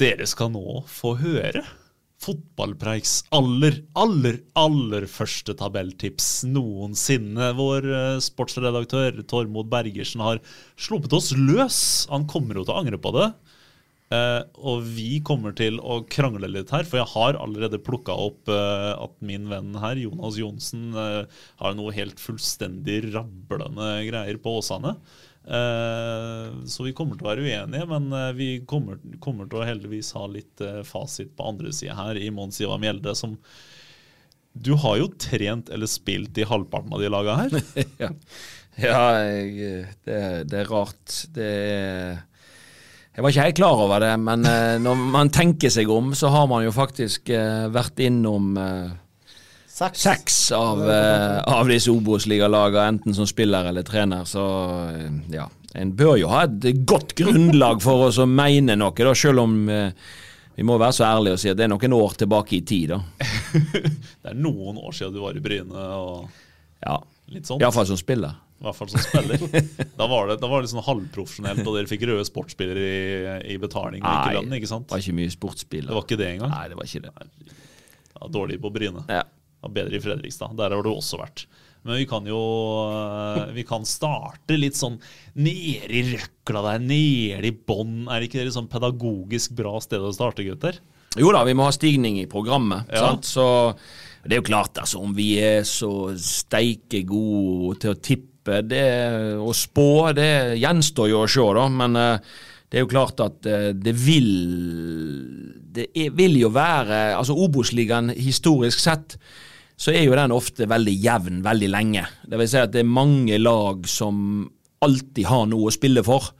Dere skal nå få høre fotballpreiks aller, aller, aller første tabelltips noensinne. Vår eh, sportsredaktør Tormod Bergersen har sluppet oss løs. Han kommer jo til å angre på det. Uh, og vi kommer til å krangle litt her, for jeg har allerede plukka opp uh, at min venn her, Jonas Johnsen, uh, har noe helt fullstendig rablende greier på Åsane. Eh, så vi kommer til å være uenige, men eh, vi kommer, kommer til å heldigvis ha litt eh, fasit på andre sida her, i Mons Ivar Mjelde, som Du har jo trent eller spilt i halvparten av de laga her. ja, ja jeg, det, det er rart. Det Jeg var ikke helt klar over det, men når man tenker seg om, så har man jo faktisk vært innom eh, Seks. seks av, eh, av disse Obos-ligalagene, enten som spiller eller trener. Så eh, ja, en bør jo ha et godt grunnlag for oss å mene noe, da, selv om eh, vi må være så ærlige og si at det er noen år tilbake i tid. da. Det er noen år siden du var i Bryne og Ja, litt sånt. Iallfall som spiller. I hvert fall som spiller. Da var det, da var det sånn halvprofesjonelt, og dere fikk røde sportsspillere i, i betaling og ikke lønn, ikke sant? det var ikke mye sportsspiller. Det var ikke det engang? Nei, det var ikke det. Ja, dårlig på Bryne. Ja. Ja, bedre i Fredrikstad. Der har du også vært. Men vi kan jo eh, Vi kan starte litt sånn nede i røkla der, nede i bånn. Er ikke det et sånn pedagogisk bra sted å starte, gutter? Jo da, vi må ha stigning i programmet. Ja. Sant? Så det er jo klart, altså, om vi er så steike gode til å tippe det, og spå, det gjenstår jo å se, da. Men eh, det er jo klart at eh, det vil Det vil jo være Altså, Obos-ligaen historisk sett så er jo den ofte veldig jevn veldig lenge. Det vil si at det er mange lag som alltid har noe å spille for.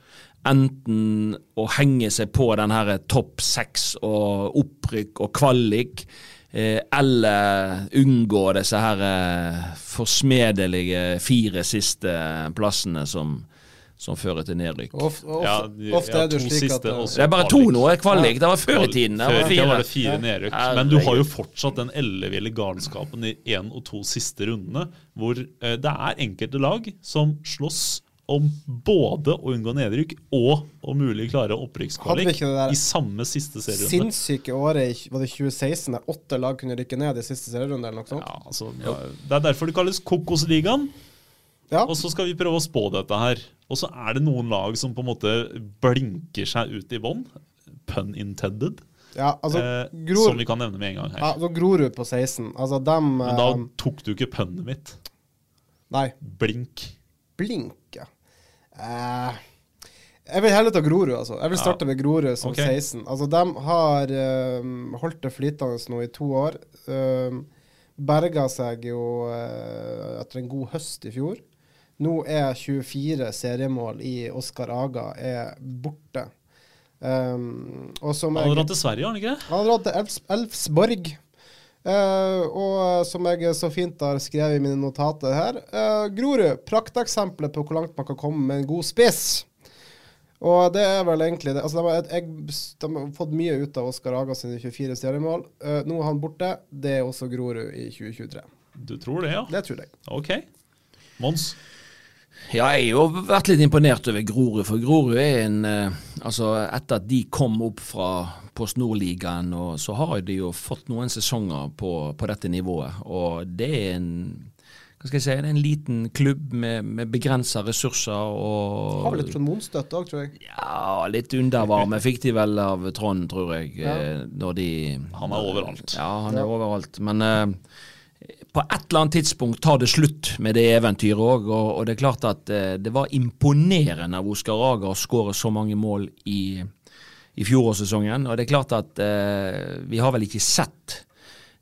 Enten å henge seg på den her topp seks og opprykk og kvalik, eh, eller unngå disse her eh, forsmedelige fire siste plassene som, som fører til nedrykk. Ofte, ofte, Ja, de- ofte ja, er det slik at eh. Det er bare to nå, er kvalik. Det var før i tiden. Det Før var i tida var fire. det fire nedrykk. Men du har jo fortsatt den elleville galskapen i én og to siste rundene, hvor eh, det er enkelte lag som slåss om både å unngå nedrykk og om mulig klare opprykkskvalik i samme siste serierunde. sinnssyke året i var det 2016 der åtte lag kunne rykke ned i siste serierunde eller noe sånt? Ja, altså, det er derfor det kalles Kokosligaen. Ja. Og så skal vi prøve å spå dette her. Og så er det noen lag som på en måte blinker seg ut i bånn. Pun intended. Ja, altså, eh, Gror, som vi kan nevne med en gang her. ja, så Grorud på 16. Altså, dem Men da eh, tok du ikke punnet mitt. Nei, Blink. blink, ja. Eh, jeg vil heller ta Grorud, altså. Jeg vil starte med Grorud som okay. 16. Altså, de har um, holdt det flytende nå i to år. Um, berga seg jo uh, etter en god høst i fjor. Nå er 24 seriemål i Oskar Aga er borte. Um, og som Han har dratt til Sverige, har han ikke? han har dratt til Elfs Elfsborg. Uh, og som jeg så fint har skrevet i mine notater her uh, Grorud, prakteksempelet på hvor langt man kan komme med en god spiss. Og det er vel egentlig det. Altså, de, har, jeg, de har fått mye ut av Oskar Aga sine 24 seriemål. Uh, nå er han borte. Det er også Grorud i 2023. Du tror det, ja? Det tror jeg. Ok. Mons? Ja, jeg har jo vært litt imponert over Grorud, for Grorud er en eh, Altså, etter at de kom opp fra Post Nord-ligaen, så har de jo fått noen sesonger på, på dette nivået. Og det er en hva skal jeg si, det er en liten klubb med, med begrensa ressurser og Har vel litt Trond òg, tror jeg. Ja, litt undervarme fikk de vel av Trond, tror jeg. Ja. eh, Når de Han er overalt. Ja, han er overalt. Men eh, på et eller annet tidspunkt tar det slutt med det eventyret òg. Og, og det er klart at eh, det var imponerende av Oskar Aga å skåre så mange mål i, i fjorårssesongen. Og det er klart at eh, vi har vel ikke sett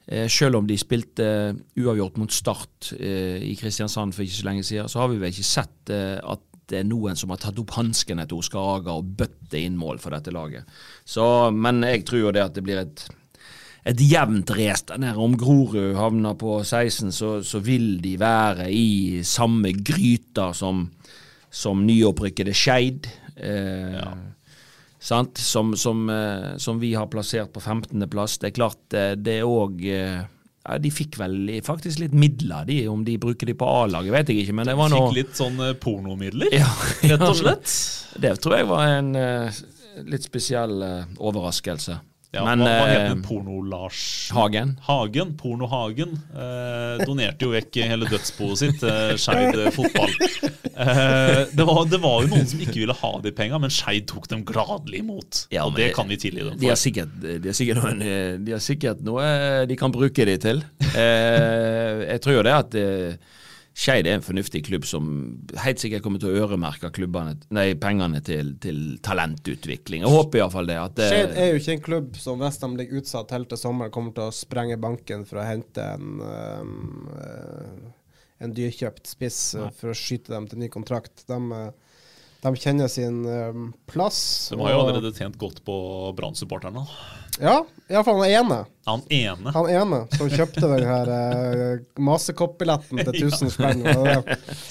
Eh, selv om de spilte eh, uavgjort mot Start eh, i Kristiansand for ikke så lenge siden, så har vi vel ikke sett eh, at det er noen som har tatt opp hanskene til Oskar Aga og bøtte inn mål for dette laget. Så, men jeg tror jo det at det blir et, et jevnt race der nede. Om Grorud havner på 16, så, så vil de være i samme gryta som, som nyopprykkede Skeid. Eh, Sant? Som, som, eh, som vi har plassert på 15.-plass. Det er klart, eh, det er òg ja, De fikk vel faktisk litt midler, de, om de bruker de på A-laget, vet jeg ikke. Men det var noe Fikk litt sånn eh, pornomidler, Ja, rett og slett. Det tror jeg var en eh, litt spesiell eh, overraskelse. Ja, Men hva, hva eh, heter? Porno-Lars Hagen. Hagen, Porno-Hagen, eh, donerte jo vekk hele dødsboet sitt til Skeid eh, fotball. Eh, det, var, det var jo noen som ikke ville ha de penga, men Skeid tok dem gladelig imot. Ja, og det det- kan vi tilgi dem De har sikkert, de har sikkert, noen, eh, de sikkert noe de kan bruke de til. Eh, jeg tror jo det at eh, Skeid er en fornuftig klubb som helt sikkert kommer til å øremerke klubbene, nei, pengene til, til talentutvikling. Jeg håper iallfall det. At det Skeid er jo ikke en klubb som hvis de ligger utsatt helt til sommeren, kommer til å sprenge banken for å hente en, um, en dyrkjøpt spiss nei. for å skyte dem til ny kontrakt. De, eh, de kjenner sin um, plass. De har jo allerede tjent godt på Brann-supporterne. Ja, iallfall han ene. Han ene. Han ene som kjøpte den her uh, masekoppbilletten til 1000 spenn.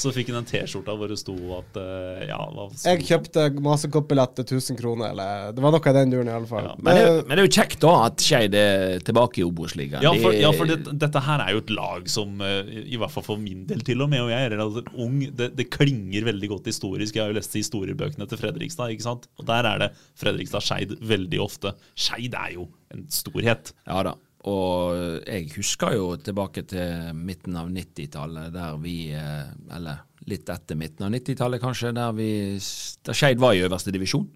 Så fikk han en T-skjorte hvor det sto at uh, ja, hva sto Jeg kjøpte masekoppbillett til 1000 kroner, eller det var noe i den duren, iallfall. men, det, er men det er jo kjekt da at Skeid er tilbake i Obos-ligaen. Ja, for, ja, for det, dette her er jo et lag som, eh, i hvert fall for min del til og med, og jeg er relativt ung, det, det klinger veldig godt historisk. Jeg har jo lest historiebøkene til Fredrikstad, ikke sant? Og der er det Fredrikstad-Skeid veldig ofte. Skeid er jo en storhet. Ja da. Og jeg husker jo tilbake til midten av 90-tallet, der vi eh, Eller litt etter midten av 90-tallet, kanskje, der vi Der Skeid var i øverste divisjon.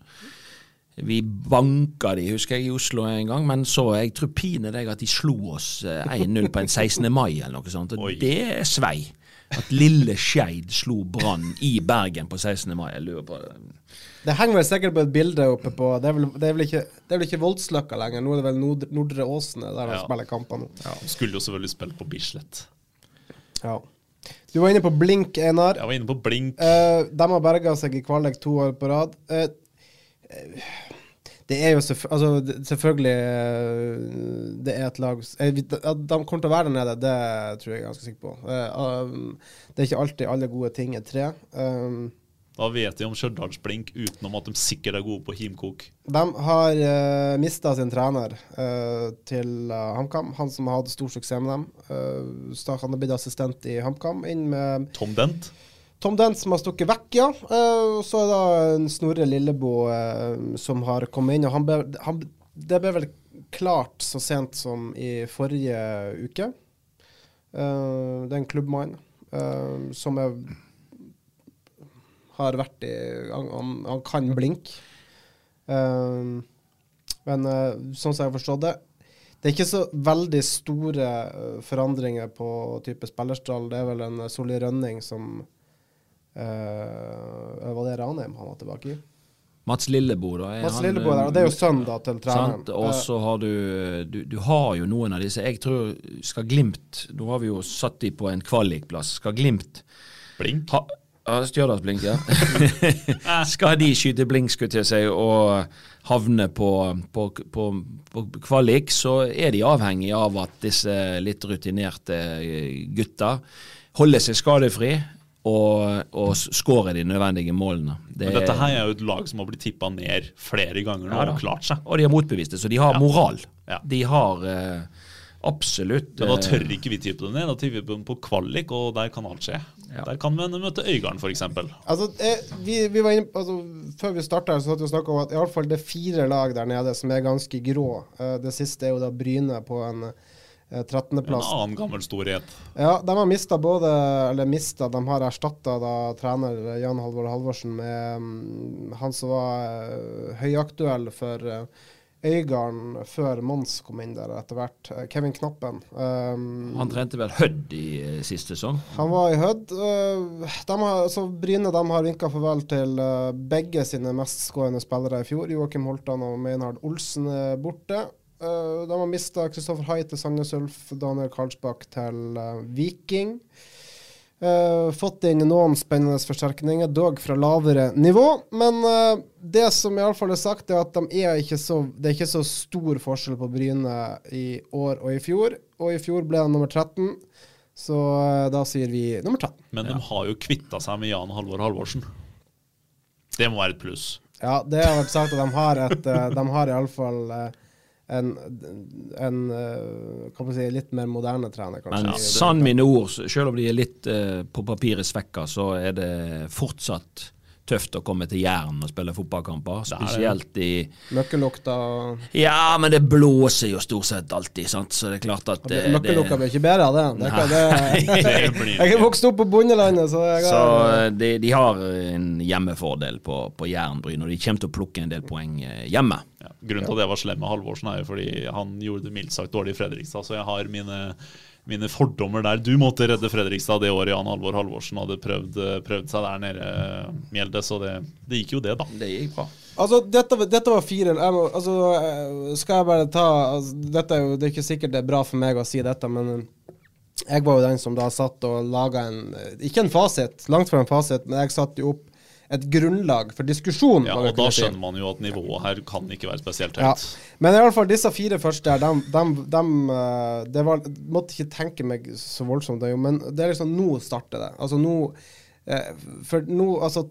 Vi banka de, husker jeg, i Oslo en gang, men så jeg tror pine deg at de slo oss eh, 1-0 på en 16. mai eller noe sånt. Og Oi. det svei. At lille Skeid slo Brann i Bergen på 16. mai. Jeg lurer på Det henger vel sikkert på et bilde oppe på Det er vel, det er vel ikke, det er vel ikke Voldsløkka lenger, nå er det vel Nord, Nordre Åsene der de Ja. spiller kamper nå. Ja, skulle jo selvfølgelig spille på Bislett. Ja. Du var inne på Blink, Einar. Jeg var inne på Blink. Uh, de har berga seg i kvalik to år på rad. Uh, det er jo selvf altså, det- selvfølgelig eh, Det er et lag At de kommer til å være der nede, det tror jeg jeg er ganske sikker på. Um, det er ikke alltid alle gode ting er tre. Um, Hva vet de om Stjørdals-Blink utenom at de sikkert er gode på himkok? De har uh, mista sin trener uh, til uh, HamKam, han som hatt stor suksess med dem. Uh, så han har blitt assistent i HamKam, inn med Tom Dent? Tom Dent som har stukket vekk, ja. Uh, og så er det en Snorre Lillebo eh, som har kommet inn. og han ble, han, Det ble vel klart så sent som i forrige uke. Eh, det er en klubbmann eh, som er, har vært i Han, han, han kan blinke. Eh, men uh, sånn som jeg har forstått det det er ikke så veldig store eh, forandringer på type spillerstall. Det er vel en uh, Solli Rønning som uh, Var det Ranheim han var tilbake i? Mats Lillebo, da. er Mats han, Lillebo der, og det er jo sønnen da til treneren. Og så har du, du Du har jo noen av disse. Jeg tror skal Glimt Nå har vi jo satt de på en kvalikplass. Skal Glimt Blink? ha, ja, Stjørdalsblink, ja. skal de skyte blink, skulle til seg, og havne på, på, på, på kvalik, så er de avhengig av at disse litt rutinerte gutta holder seg skadefri og, og skårer de nødvendige målene. Det- Men dette her er jo et lag som har blitt tippa ned flere ganger nå Ja og klart seg. Og de har motbevist det, så de har Ja. moral. Ja. De har eh, absolutt Men da eh, tør ikke vi tippe det ned. Da tipper vi på- på kvalik, og der kan alt skje. Ja. Der kan vi møte Øygarden, f.eks. Altså, eh, vi, vi var inne, altså, før vi starta, så hadde vi snakka om at i alle fall det er fire lag der nede som er ganske grå. Eh, det siste er jo da Bryne på en eh, En 13.-plass. annen gammel storhet. Ja, de har mista både Eller mista, de har erstatta trener Jan Halvor Halvorsen med mm, han som var høyaktuell for uh, Øygarden før Mons kom inn der etter hvert. eh, Kevin Knappen. Um, Han trente vel Hødd i uh, siste sesong? han var i Hødd. Uh, altså Bryne de har vinka farvel til uh, begge sine mestskårende spillere i fjor. Joakim Holtan og Meinhard Olsen er borte. De har mista Kristoffer Hai til Sandnes Ulf, Daniel Karlsbakk til Viking. Uh, fått inn noen spennende forsterkninger, dog fra lavere nivå. Men uh, det som i alle fall er sagt, er at de er ikke så, det er ikke så stor forskjell på Bryne i år og i fjor. Og i fjor ble han nummer 13. Så uh, da sier vi nummer 13. Men de har jo kvitta seg med Jan Halvor Halvorsen. Det må være et pluss. Ja, det har vært sagt at de har et De har iallfall uh, en, en eh, kan man si, litt mer moderne trener, kanskje. Men sann mine ord, selv om de er litt uh, på papiret svekka, så er det fortsatt tøft å komme til Jæren og spille fotballkamper. Spesielt i Møkkelukta Ja, men det blåser jo stort sett alltid, sant. Så det er klart at det, Møkkelukta blir ikke bedre av det. det, det jeg er vokst opp på bondelandet, så jeg Så har Så de, de har en hjemmefordel på, på Jæren-Bryn, og de kommer til å plukke en del poeng eh, hjemme. Ja, grunnen til at jeg var slem med Halvorsen, er jo fordi han gjorde det mildt sagt dårlig i Fredrikstad. Så jeg har mine, mine fordommer der. Du måtte redde Fredrikstad det året Jan Halvor Halvorsen hadde prøvd, prøvd seg der nede, Mjelde. Så det, det gikk jo det, da. Det gikk bra. Altså, dette, dette var fire jeg altså, eh, Skal jeg bare ta altså, dette er jo, Det er ikke sikkert det er bra for meg å si dette, men eh, jeg var jo den som da satt og laga en eh, Ikke en fasit, langt fra en fasit, men jeg satte jo opp et grunnlag for diskusjon. Ja, og da skjønner man jo at nivået her kan ikke være spesielt Ja. Men i alle fall disse fire første her, dem, eh, det var, måtte ikke tenke meg så voldsomt, det men det er liksom nå starter det. Altså nå eh, For nå, altså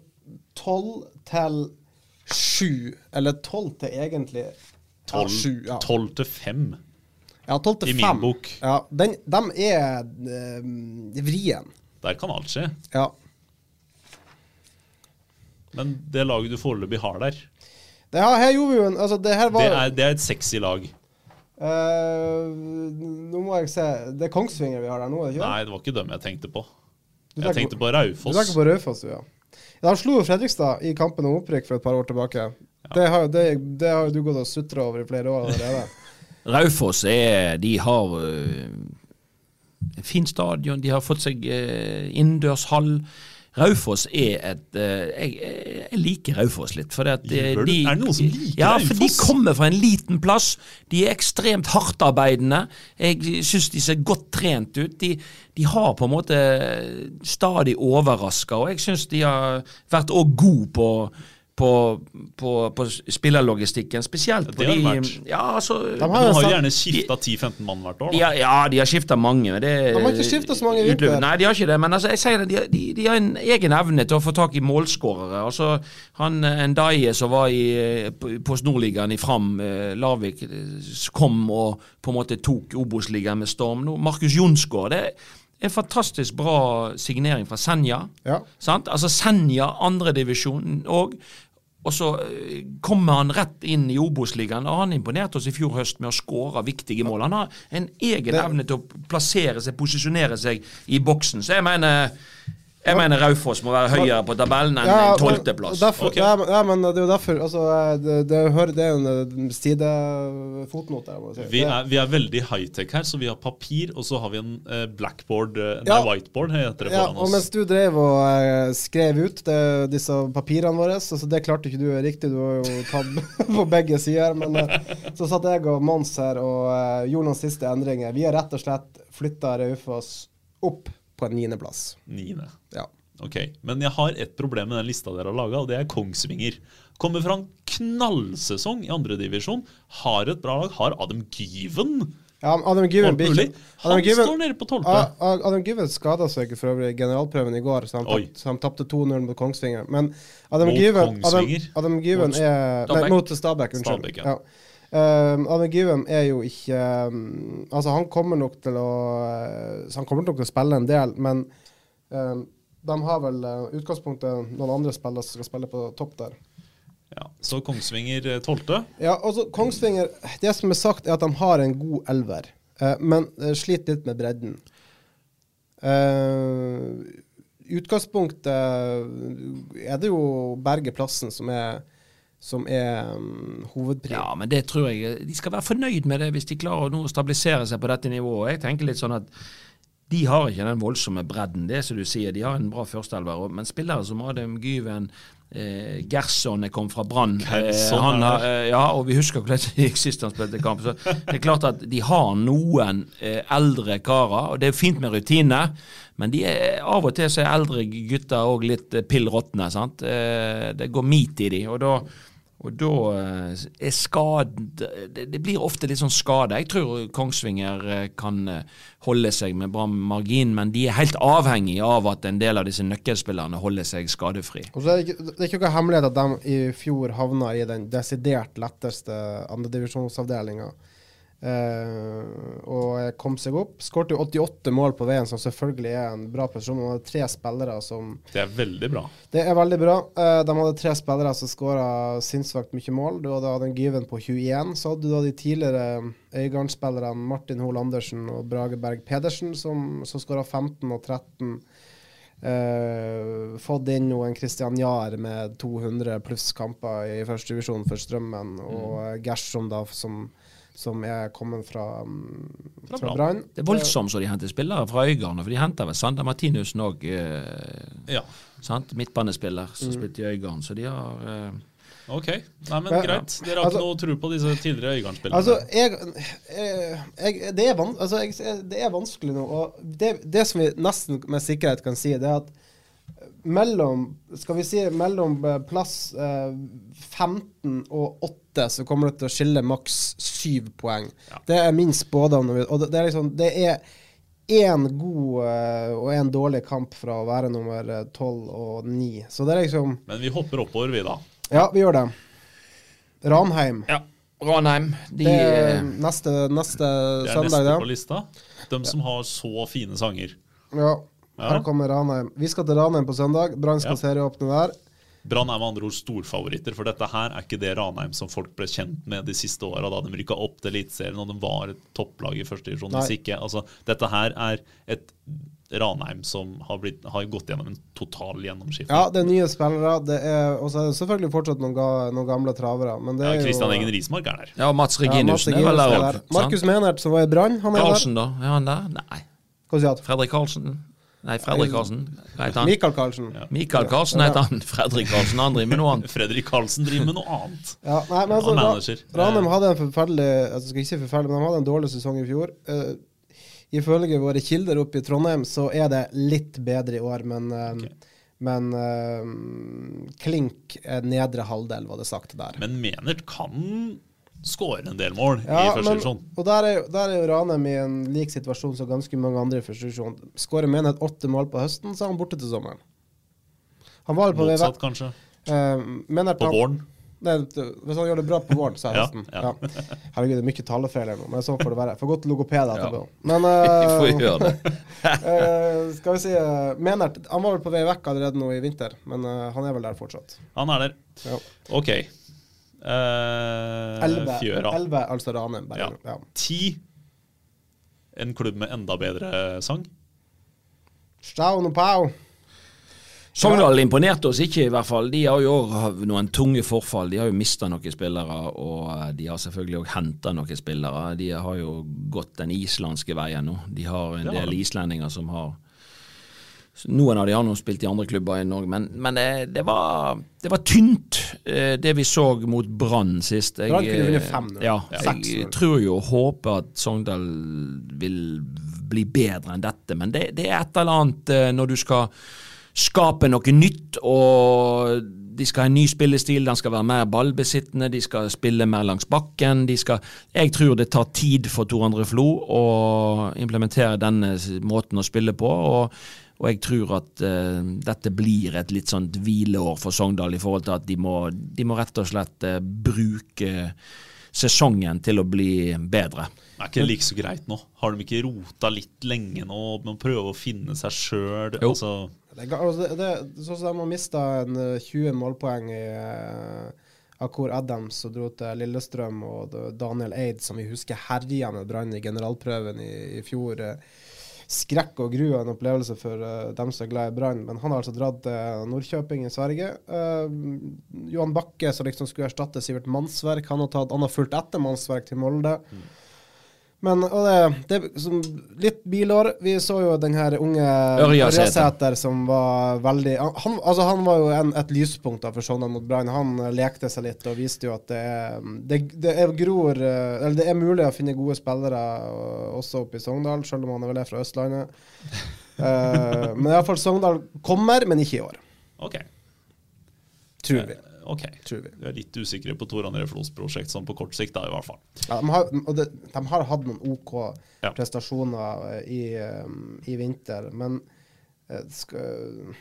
tolv til 7, eller tolv til egentlig ja, Tolv sju, ja. tolv til 5. ja, tolv til i min bok. Ja, den, de er øh, vrien. Der kan alt skje. Ja. Men det laget du foreløpig har der, Det her, her gjorde vi jo en Altså, det her var det er, det er et sexy lag. Uh, Nå må jeg se Det er Kongsvinger vi har der nå, ikke det? Nei, det var ikke dem jeg tenkte på. Du Jeg tenkte på Du Raufoss. tenker på Raufoss, du, ja. ja. De slo jo Fredrikstad i kampen om opprykk for et par år tilbake. Det, har, det, det har du gått og sutra over i flere år allerede. Raufoss er De har uh, en fin stadion, de har fått seg øh, innendørshall. Raufoss er et øh, jeg, jeg liker Raufoss litt. For at, du? de, Er det noen som liker ja, for de kommer fra en liten plass. De er ekstremt hardtarbeidende. Jeg syns de ser godt trent ut. De, de har på en måte stadig overraska, og jeg syns de har vært òg gode på på, på, på spillerlogistikken, spesielt på Det har vært. Ja, altså De har de jo har jo gjerne skifta 10-15 mann hvert år. de Da. har, ja, de har skifta mange. Det, De har ikke skiftet så mange i vinter. Nei, de har ikke det. Men altså, jeg sier det, de, de, de har en egen evne til å få tak i målskårere. Altså, han eh, Ndaye som var i, eh, på- Nordligaen i Fram, eh, Larvik, kom og på en måte tok Obos-ligaen med storm. Nå, Markus Jonsgaard, det en fantastisk bra signering fra Senja. Ja. Sant? Altså Senja, andredivisjon òg. Og så eh, kommer han rett inn i Obos-ligaen, han imponerte oss i fjor høst med å skåre viktige mål. Han har en egen evne til å plassere seg, posisjonere seg i boksen. Så jeg mener jeg mener Raufoss må være høyere på tabellen enn Ja, en tolvteplass. Okay. Ja, men- ja, men det er jo derfor altså, eh, det, det, det er en sidefotnote der. si. Vi er, vi er veldig high-tech her, så vi har papir, og så har vi en eh, blackboard eh, Nei, Ja. whiteboard heter det Ja, oss. og mens du drev og eh, skrev ut det, disse papirene våre, altså det klarte ikke du riktig, du har jo tatt på begge sider, men eh, så satt jeg og Mons her og eh, gjorde noen siste endringer. Vi har rett og slett flytta Raufoss opp på en niendeplass. Niende. Ja. Ok, Men jeg har ett problem med den lista dere har laga, og det er Kongsvinger. Kommer fra en knallsesong i andredivisjon. Har et bra lag. Har Adam Gyven. Ja, Adam Gyven blir ikke Han Gyven- står nede på tolvte. Adam Gyven skada seg for øvrig i generalprøven i går, så han, han tapte 2-0 mot Kongsvinger. Men Adam Mot Gyven, Adam? Adam Gyven Mot er Stabæk. Nei, mot Stabæk, unnskyld. Stabæk, ja. ja. Um, Adam Gyven er jo ikke um, Altså, han kommer nok til å uh, Han kommer nok til å spille en del, men um, de har vel uh, utgangspunktet noen andre spillere som skal spille på topp der. Ja, så Kongsvinger eh, tolvte. Ja, altså Kongsvinger Det som er sagt, er at de har en god elver. uh, men uh, sliter litt med bredden. Uh, utgangspunktet er det jo Berge Plassen som er, som er um, hovedpri. Ja, men det tror jeg De skal være fornøyd med det hvis de klarer å nå stabilisere seg på dette nivået. Jeg tenker litt sånn at de har ikke den voldsomme bredden. Det som du sier, de har en bra førsteelver. Men spillere som Adem Gyven, eh, Gerson er kommet fra Brann eh, Gerson han har, eh, Ja, og vi husker hvordan det gikk sist han spilte kamp. Så det er klart at de har noen eh, eldre karer, og det er fint med rutine. Men de er, av og til så er eldre gutter òg litt eh, pill råtne. sant? Eh, det går mit i de, og da og da eh, er skade det, blir ofte litt sånn skade. Jeg tror Kongsvinger eh, kan eh, holde seg med bra margin, men de er helt avhengig av at en del av disse nøkkelspillerne holder seg skadefri. Og så er det, ikke, det er ikke noe hemmelighet at de i fjor havna i den desidert letteste andredivisjonsavdelinga. Uh, og kom seg opp. Skårte jo 88 mål på veien, som selvfølgelig er en bra prestasjon. De hadde tre spillere som Det er veldig bra. Det er veldig bra. Uh, de hadde tre spillere som skåra sinnssvakt mye mål. Du hadde en Gyven på 21. Så hadde du da de tidligere Øygarden-spillerne Martin Hoel Andersen og Brage Berg Pedersen, som, som skåra 15 og 13. Uh, fått inn noen en Christian Jahr med 200 pluss kamper i første divisjon for Strømmen, og uh, Gershom da som, som er kommet fra, fra, fra Brann. Det er voldsomt så de henter spillere fra Øygarden, for de henter vel Sander Martinussen òg. Eh, Ja. Midtbanespiller som spilte i Øygarden. Så de har eh, Ok. Nei, men Men- greit. Dere har Altså- ikke noe tro på disse tidligere Øygarden-spillerne? Altså, jeg, jeg, jeg, det, er altså jeg, det er vanskelig nå. Og det, det som vi nesten med sikkerhet kan si, det er at mellom Skal vi si mellom eh, plass eh, 15 og 8 så kommer det til å skille maks syv poeng. Det er min spådom. Og det, er liksom Det er én god eh, og én dårlig kamp fra å være nummer tolv 12 og 9. Så det er liksom Men vi hopper oppover, vi, da. Ja, vi gjør det. Ranheim. Ja. Ranheim. De Det er eh, neste, neste Det er søndag, neste på lista. De som har så fine sanger. Ja, her kommer Ranheim. Vi skal til Ranheim på søndag. Brann skal Ja. serieåpne der. Brann er med andre ord storfavoritter, for dette her er ikke det Ranheim som folk ble kjent med de siste åra, da de rykka opp til Eliteserien og de var et topplag i første divisjon. Hvis ikke, altså, dette her er et Ranheim som har, blitt, har gått gjennom en total gjennomskifting. Ja, det er nye spillere. Det er, og så er det selvfølgelig fortsatt noen, ga, noen gamle travere. Men det Ja, er jo Christian Engen Rismark er der. Ja, Mats Ja, Mats Reginussen er vel der er òg. Markus Menert, som var i Brann, han er Karlsen, da? Er han der? Nei. Hva sier du? Fredrik Karlsen? Nei, Fredrik Karlsen. Mikael Karlsen. Ja. Mikael Karlsen heter han. Fredrik Karlsen. Han driver med noe annet. Fredrik Karlsen driver med noe annet. nei, men altså, manager. Ranheim hadde en forferdelig altså, skal ikke si forferdelig, men de hadde en dårlig sesong i fjor. Uh, ifølge våre kilder oppe i Trondheim så er det litt bedre i år, men eh, Men uh, Klink nedre halvdel, var det sagt der. Men Menert kan skåre en del mål i første divisjon. og der er, jo- der er jo Ranheim i en lik situasjon som ganske mange andre i første divisjon. Skårer Meneth åtte mål på høsten, så er han borte til sommeren. Han var på Motsatt, vekk. kanskje. Uh, På våren. Nei, hvis han gjør det bra på våren, så er Ja, høsten. ja. Ja. Herregud, det er mye talefeil her nå, men sånn får det være. Får gå til logoped etterpå. Ja. Men uh, eh, skal vi si uh, Menert Han var vel på vei vekk allerede nå i vinter, men han er vel der fortsatt. Han er der. Ja. OK. Eh, Elleve, Fjøra. elleve, altså Ranheim. Ja. Ja. Ti. En klubb med enda bedre sang. Staun og Pau. Sogndal imponerte oss ikke, i hvert fall. De har jo noen tunge forfall. De har jo mista noen spillere, og eh, de har selvfølgelig òg henta noen spillere. De har jo gått den islandske veien nå. De har en Ja. del islendinger som har Noen av de har nå spilt i andre klubber i Norge, men, men det, det, var, det var tynt, eh, det vi så mot Brann sist. Jeg, Brann kunne vunnet eh, 5-0. Ja, Ja. jeg tror jo og håper at Sogndal vil bli bedre enn dette, men det, det er et eller annet eh, når du skal skape noe nytt, og de skal ha en ny spillestil, den skal være mer ballbesittende, de skal spille mer langs bakken. De skal, jeg tror det tar tid for Tor André Flo å implementere denne måten å spille på. og og jeg tror at uh, dette blir et litt sånt hvileår for Sogndal i forhold til at de må, de må rett og slett uh, bruke sesongen til å bli bedre. Det Er ikke like så greit nå? Har de ikke rota litt lenge nå med å prøve å finne seg sjøl? Altså, Det, altså, det, det, sånn som de har mista en eh, 20 målpoeng i Akor Adams som dro til Lillestrøm, og Daniel Eid, som vi husker herja med Brann i generalprøven i, i fjor. eh, Skrekk og gru en opplevelse for uh, dem som er glad i Brann, men han har altså dratt til Nordkjøping i Sverige. Uh, Johan Bakke, som liksom skulle erstatte Sivert Mannsverk, han har, tatt, han har fulgt etter Mannsverk til Molde. Men det, det som, litt bilår. Vi så jo den her unge Ørjasæter. Som var veldig han, altså han var jo en, et lyspunkt da for Sogndal mot Brann. Han eh, lekte seg litt og viste jo at det er, det, det er gror eh, Eller det er mulig å finne gode spillere eh, også oppe i Sogndal, selv om han er vel er fra Østlandet. uh, men iallfall Sogndal kommer, men ikke i år. Ok. Tror vi. Ok. Tror vi. Vi er litt usikre på Tor André Flos prosjekt, sånn på kort sikt, da, i hvert fall. Ja, de, har, og det, de har hatt noen OK Ja. prestasjoner eh, i, eh, i vinter, men eh, skal,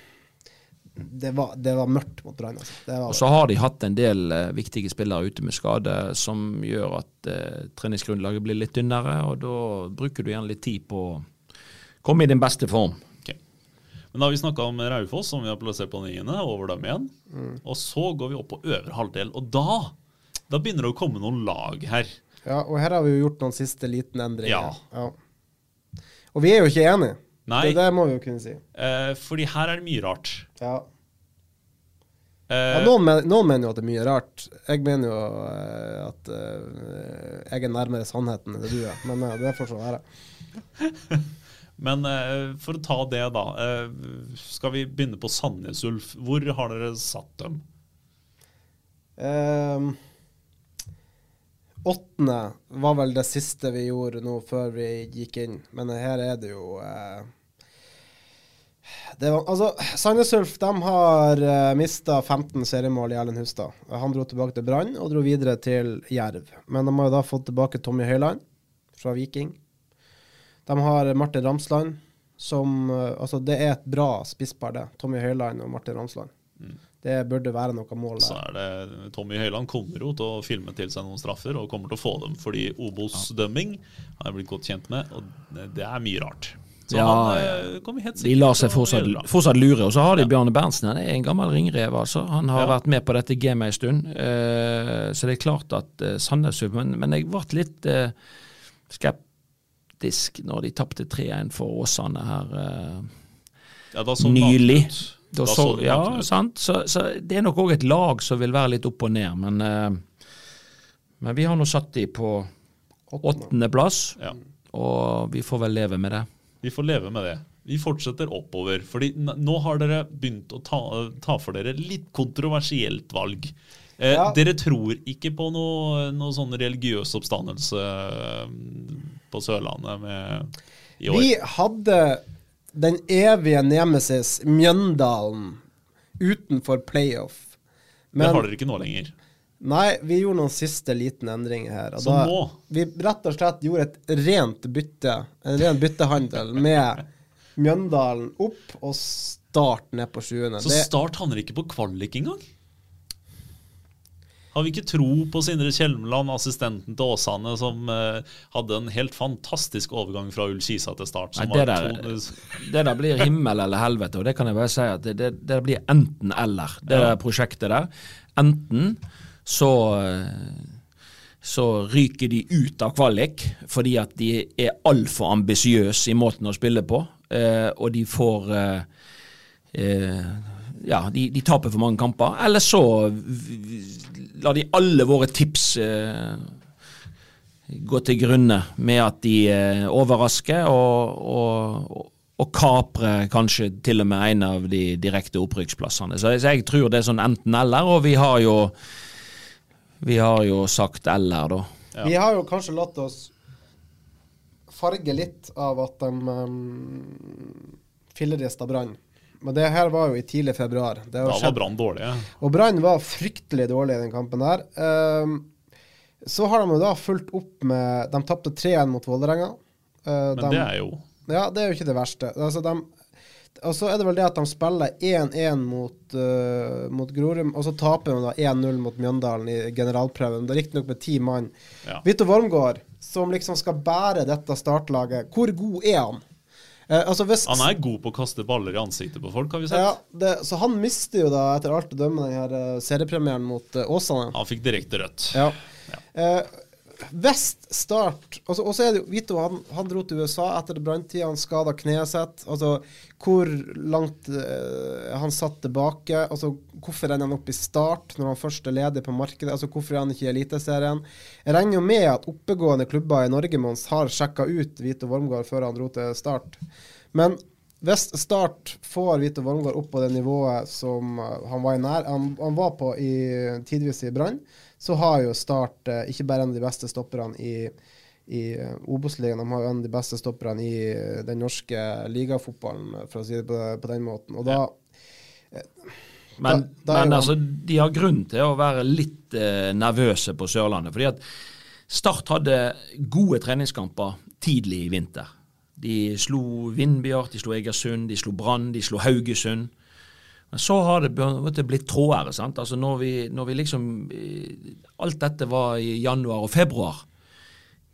det, var, det var mørkt mot Brann. Altså. Og så har de hatt en del uh, viktige spillere ute med skade, som gjør at uh, treningsgrunnlaget blir litt tynnere, og da bruker du gjerne litt tid på å komme i din beste form. Men da har vi snakka om Raufoss, som vi har plassert på niende, over dem igjen. Og så går vi opp på øvre halvdel, og da da begynner det å komme noen lag her. Ja, og her har vi jo gjort noen siste liten endringer. Ja. Og vi er jo ikke enige. Nei. Det, det må vi jo kunne si. Eh, fordi her er det mye rart. Ja. Eh, Ja, noen, men, noen mener jo at det er mye rart. Jeg mener jo eh, at eh, jeg er nærmere sannheten enn det du er. Men eh, det får så være. Men eh, for å ta det, da. Eh, skal vi begynne på Sandnes Ulf? Hvor har dere satt dem? Ehm, åttende var vel det siste vi gjorde nå før vi gikk inn, men her er det jo uh, det var, altså, Sandnes Ulf de har uh, mista 15 seriemål i Erlend Hustad. Han dro tilbake til Brann og dro videre til Jerv. Men de har jo da fått tilbake Tommy Høiland fra Viking. De har Martin Ramsland, som eh, Altså, det er et bra spisspar, det. Tommy Høiland og Martin Ramsland. Det burde være noe mål der. Så er det Tommy Høiland kommer jo til å filme til seg noen straffer, og kommer til å få dem fordi Obos-dømming har jeg blitt godt kjent med, og det- er mye rart. Så Ja, han eh, De lar seg fortsatt, fortsatt lure. Og så har de Bjarne Berntsen. Han er en gammel ringrev, altså. Han har Ja. vært med på dette gamet en stund. Uh, så det er klart at uh, Sandnes men, men jeg ble litt uh, skeptisk når de tapte 3-1 for Åsane her eh, Ja, da så nylig. Da Da så, så ja, sant. Så, så det er nok òg et lag som vil være litt opp og ned, men eh, Men vi har nå satt de på åttendeplass, Ja. og vi får vel leve med det. Vi får leve med det. Vi fortsetter oppover. fordi nå har dere begynt å ta, ta for dere litt kontroversielt valg. Eh, Ja. Dere tror ikke på noe, noe sånn religiøs oppstandelse eh, på Sørlandet med, i år? Vi hadde den evige nemesis Mjøndalen utenfor playoff. det har dere ikke nå lenger. Nei, vi gjorde noen siste liten endringer her. Så da- nå? Vi rett og slett gjorde et rent bytte, en ren byttehandel med Mjøndalen opp og Start ned på sjuende. Så Start handler ikke på kvalik engang? Har vi ikke tro på Sindre Kjelmeland, assistenten til Åsane, som eh, hadde en helt fantastisk overgang fra Ullkisa til Start? Nei, det, der, det der blir himmel eller helvete, og det kan jeg bare si at det, det, det blir enten eller, det Ja. der prosjektet der. Enten så eh, så ryker de ut av kvalik fordi at de er altfor ambisiøse i måten å spille på, eh, og de får eh, eh, Ja, de, de taper for mange kamper. Eller så lar de alle våre tips eh, gå til grunne med at de eh, overrasker og, og, og kaprer kanskje til og med en av de direkte opprykksplassene. Så, så jeg tror det er sånn enten-eller, og vi har jo vi har jo sagt eller, da. Vi har jo kanskje latt oss farge litt av at de um, fillerista Brann. Men det her var jo i tidlig februar. Da var Brann dårlig Og Brann var fryktelig dårlig i den kampen her. Ehm, så har de jo da fulgt opp med De tapte 3-1 mot Vålerenga. Eh, Men de- det er jo Ja, det er jo ikke det verste. Altså, de, og så er det vel det at de spiller 1-1 mot, uh, mot Grorud, og så taper de da 1-0 mot Mjøndalen i generalprøven. Det er riktignok med ti mann. Ja. Vito Wormgård, som liksom skal bære dette startlaget, hvor god er han? Eh, altså hvis, Han er god på å kaste baller i ansiktet på folk, har vi sett. ja, det, Så han mister jo da, etter alt å dømme, den her eh, seriepremieren mot uh, Åsane. Han fikk direkte rødt. Ja. Eh, Vest Start altså, Og så er det jo Vito, han, han dro til USA etter branntida. Han skada kneet sitt. Altså, hvor langt uh, han satt tilbake. Altså, hvorfor ender han opp i Start når han først er ledig på markedet? Altså, hvorfor er han ikke i Eliteserien? Jeg regner jo med at oppegående klubber i Norge Mons, har sjekka ut Vito Wormgård før han dro til Start. Men hvis Start får Vito Wormgård opp på det nivået som eh, han var, i nær, han, han var på i, tidvis i Brann, så har jo Start eh, ikke bare en av de beste stopperne i, i eh, Obos-ligaen, de har jo en av de beste stopperne i eh, den norske ligafotballen, for å si det på, på den måten. Og da Men, Da- da men jo- altså, de har grunn til å være litt eh, nervøse på Sørlandet. fordi at Start hadde gode treningskamper tidlig i vinter. De slo Vindbjart, de slo Egersund, de slo Brann, de slo Haugesund. Men så har det blitt trådere. sant? Altså når vi, når vi liksom eh, Alt dette var i januar og februar.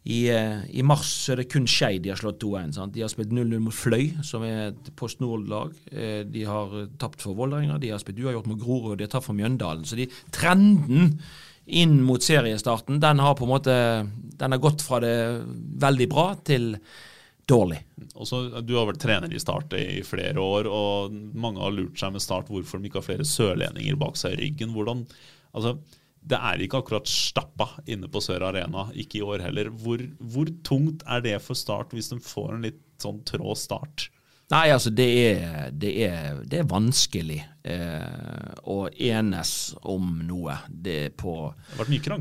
I, eh, I mars er det kun Skeid de har slått 2-1. sant? De har spilt 0-0 mot Fløy, som er et Post Nord-lag. Eh, De har tapt for Vålerenga, de har spilt uavgjort mot Grorud, de har tapt for Mjøndalen. Så de, trenden inn mot seriestarten, den har på en måte Den har gått fra det veldig bra til dårlig. Også, du har vært trener i Start i flere år, og mange har lurt seg med Start hvorfor de ikke har flere sørlendinger bak seg i ryggen. Hvordan, altså, det er ikke akkurat stappa inne på Sør Arena, ikke i år heller. Hvor, hvor tungt er det for Start hvis de får en litt sånn trå start? Nei, altså det er, det er, det er vanskelig eh, å enes om noe det på,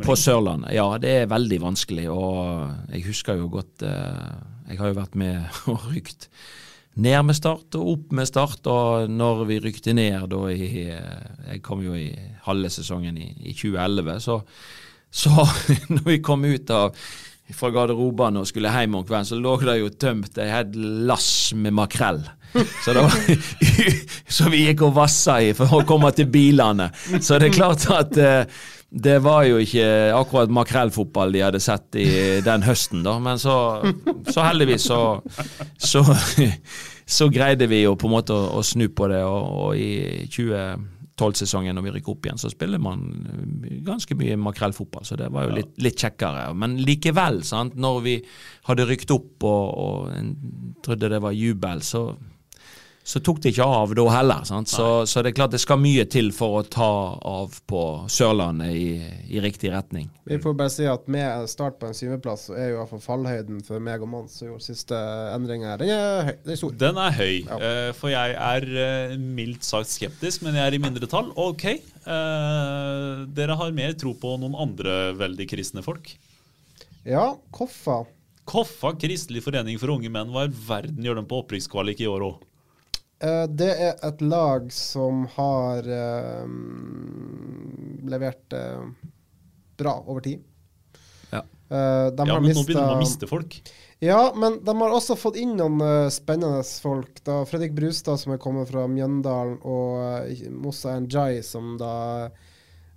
på Sørlandet. Ja, det er veldig vanskelig. Og jeg husker jo godt eh, Jeg har jo vært med og rykt ned med Start og opp med Start. Og når vi rykte ned da i eh, Jeg kom jo i halve sesongen i, i 2011, så, så når vi kom ut av fra garderobene og skulle hjem om kvelden, så lå det jo tømt et helt lass med makrell. Så, var, så vi gikk og vassa i for å komme til bilene. Så det er klart at eh, det var jo ikke akkurat makrellfotball de hadde sett i den høsten, da. Men så, så heldigvis så, så, så greide vi jo på en måte å, å snu på det, og, og i 2012-sesongen når vi rykker opp igjen, så spiller man ganske mye makrellfotball, så det var jo litt, litt kjekkere. Men likevel, sant, når vi hadde rykt opp og, og trodde det var jubel, så så tok det ikke av da heller. Sant? Så, så det er klart det skal mye til for å ta av på Sørlandet i, i riktig retning. Vi får bare si at med start på en syvendeplass, så er jo i hvert fall fallhøyden for meg og Mons som gjorde siste endring her, den er høy. Den er stor. Den er høy, Ja. eh, for jeg er eh, mildt sagt skeptisk, men jeg er i mindretall. Ok, eh, dere har mer tro på noen andre veldig kristne folk. Ja, Koffa. Koffa kristelig forening for unge menn, hva i verden gjør de på opprykkskvalik i år òg? Eh, det er et lag som har eh, levert eh, bra over tid. Ja. Eh, de Ja, har men nå begynner de å miste folk. Ja, men de har også fått inn noen eh, spennende folk. da Fredrik Brustad, som er kommet fra Mjøndalen, og uh, Moussa Njay, som da eh,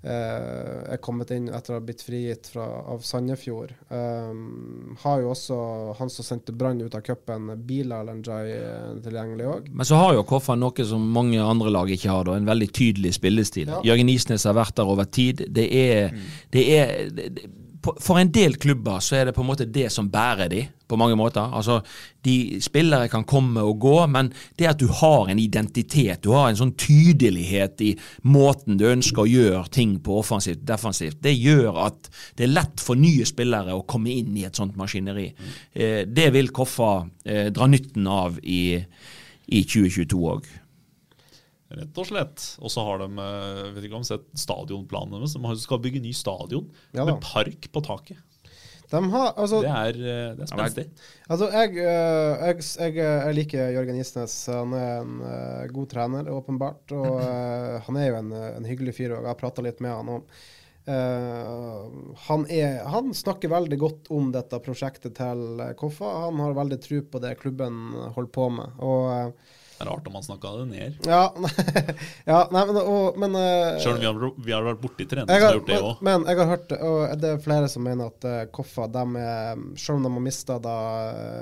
er kommet inn etter å ha blitt frigitt fra, av Sandefjord. Um, har jo også han som sendte Brann ut av cupen, Bilal Njay, eh, tilgjengelig òg. Men så har jo Koffa noe som mange andre lag ikke har, da, en veldig tydelig spillestil. Ja. Jørgen Isnes har vært der over tid. Det er, det er det, For en del klubber så er det på en måte det som bærer de, på mange måter. Altså, de Spillere kan komme og gå, men det at du har en identitet, du har en sånn tydelighet i måten du ønsker å gjøre ting på offensivt, defensivt, det gjør at det er lett for nye spillere å komme inn i et sånt maskineri. Eh, det vil Koffa eh, dra nytten av i, i 2022 òg. Rett og slett. Og så har de eh, vet ikke om sett stadionplanene deres. De skal bygge ny stadion Ja med park på taket. De har, altså, Det er, eh, det er spenstig. Altså, jeg, øh, jeg, jeg, jeg liker Jørgen Isnes. Han er en god trener, åpenbart. Og han er jo en, en hyggelig fyr, og jeg har prata litt med han om Uh, han, er, han snakker veldig godt om dette prosjektet til Koffa. Han har veldig tro på det klubben holder på med. Og øh, Det er rart om han snakka det ned. ja, ja nei, men, og, men øh, Selv om vi har, vi har vært borti trening, har, som har, gjort det men, òg. men jeg har hørt og det er flere som mener at uh, Koffa, de er, selv om de har mista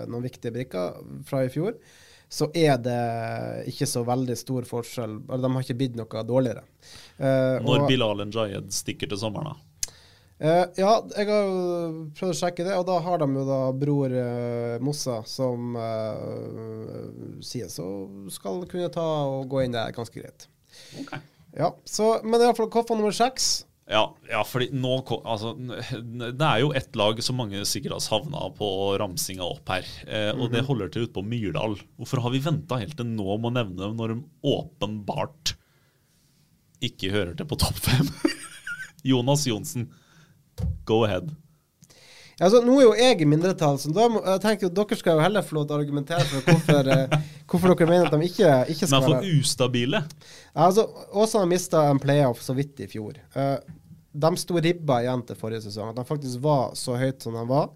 noen viktige brikker fra i fjor, så er det ikke så veldig stor forskjell. Eller de har ikke blitt noe dårligere. Uh, Når og- Bilal Njayed stikker til sommeren, da? Eh, ja, jeg har jo prøvd å sjekke det, og da har de jo da bror uh, Mossa som uh, sier så skal kunne ta og gå inn der ganske greit. Okay. Ja, så, Men iallfall Koffa nummer seks. Ja, ja, fordi nå altså, Det er jo ett lag som mange sikkert har savna på ramsinga opp her, eh, og det holder til ute på Myrdal. Hvorfor har vi venta helt til nå med å nevne dem når de åpenbart ikke hører til på topp fem? Jonas Johnsen, go ahead. Altså, nå er jo jeg i mindretall, så da må, jeg tenker jo dere skal jo heller få lov til å argumentere for hvorfor, eh, hvorfor dere mener at de ikke, ikke skal Men for ustabile altså, Åsane mista en playoff så vidt i fjor. Eh, de sto ribba igjen til forrige sesong. At de faktisk var så høyt som de var,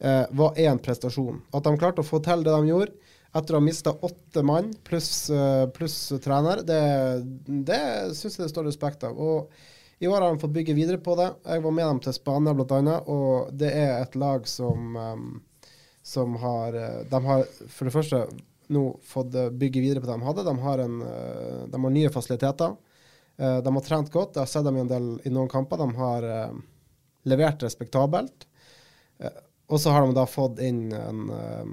eh, var én prestasjon. At de klarte å få til det de gjorde etter å ha mista åtte mann pluss pluss trener, det, det syns jeg det står respekt av. Og i år har de fått bygge videre på det. Jeg var med dem til Spania bl.a., og det er et lag som, um, som har eh, De har for det første nå fått eh, bygge videre på det de hadde. De har, en, eh, de har nye fasiliteter. De har trent godt. Jeg har sett dem i en del i noen kamper. De har eh, levert respektabelt. Og så har de da fått inn en eh,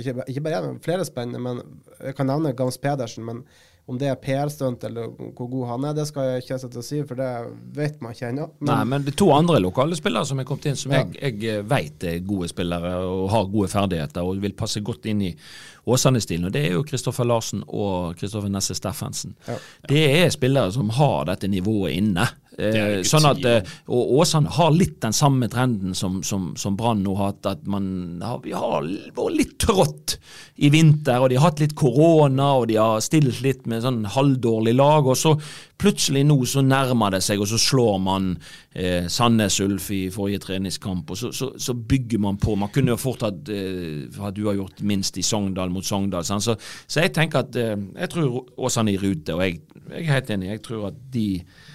ikke, ikke bare en, flere spennende, men jeg kan nevne Gams Pedersen. Men om det er PR-stunt eller hvor god han er, det skal jeg ikke sette å si, for det vet man ikke ennå. Men- Nei, men det er to andre lokale spillere som er kommet inn, som Ja. jeg, jeg vet er gode spillere og har gode ferdigheter og vil passe godt inn i Åsane-stilen. Og Det er jo Kristoffer Larsen og Kristoffer Nesse Steffensen. Ja. Det er spillere som har dette nivået inne. Eh, sånn at, eh, og Åsane har litt den samme trenden som, som, som Brann nå har hatt, at man har, vi har vært litt trått i vinter, og de har hatt litt korona, og de har stilt litt med sånn halvdårlig lag, og så plutselig nå så nærmer det seg, og så slår man eh, Sandnes Ulf i forrige treningskamp, og så, så, så bygger man på. Man kunne jo fort hatt eh, du har gjort minst i Sogndal mot Sogndal. Sånn. Så, så jeg tenker at eh, jeg tror Åsane er i rute, og jeg, jeg er helt enig. Jeg tror at de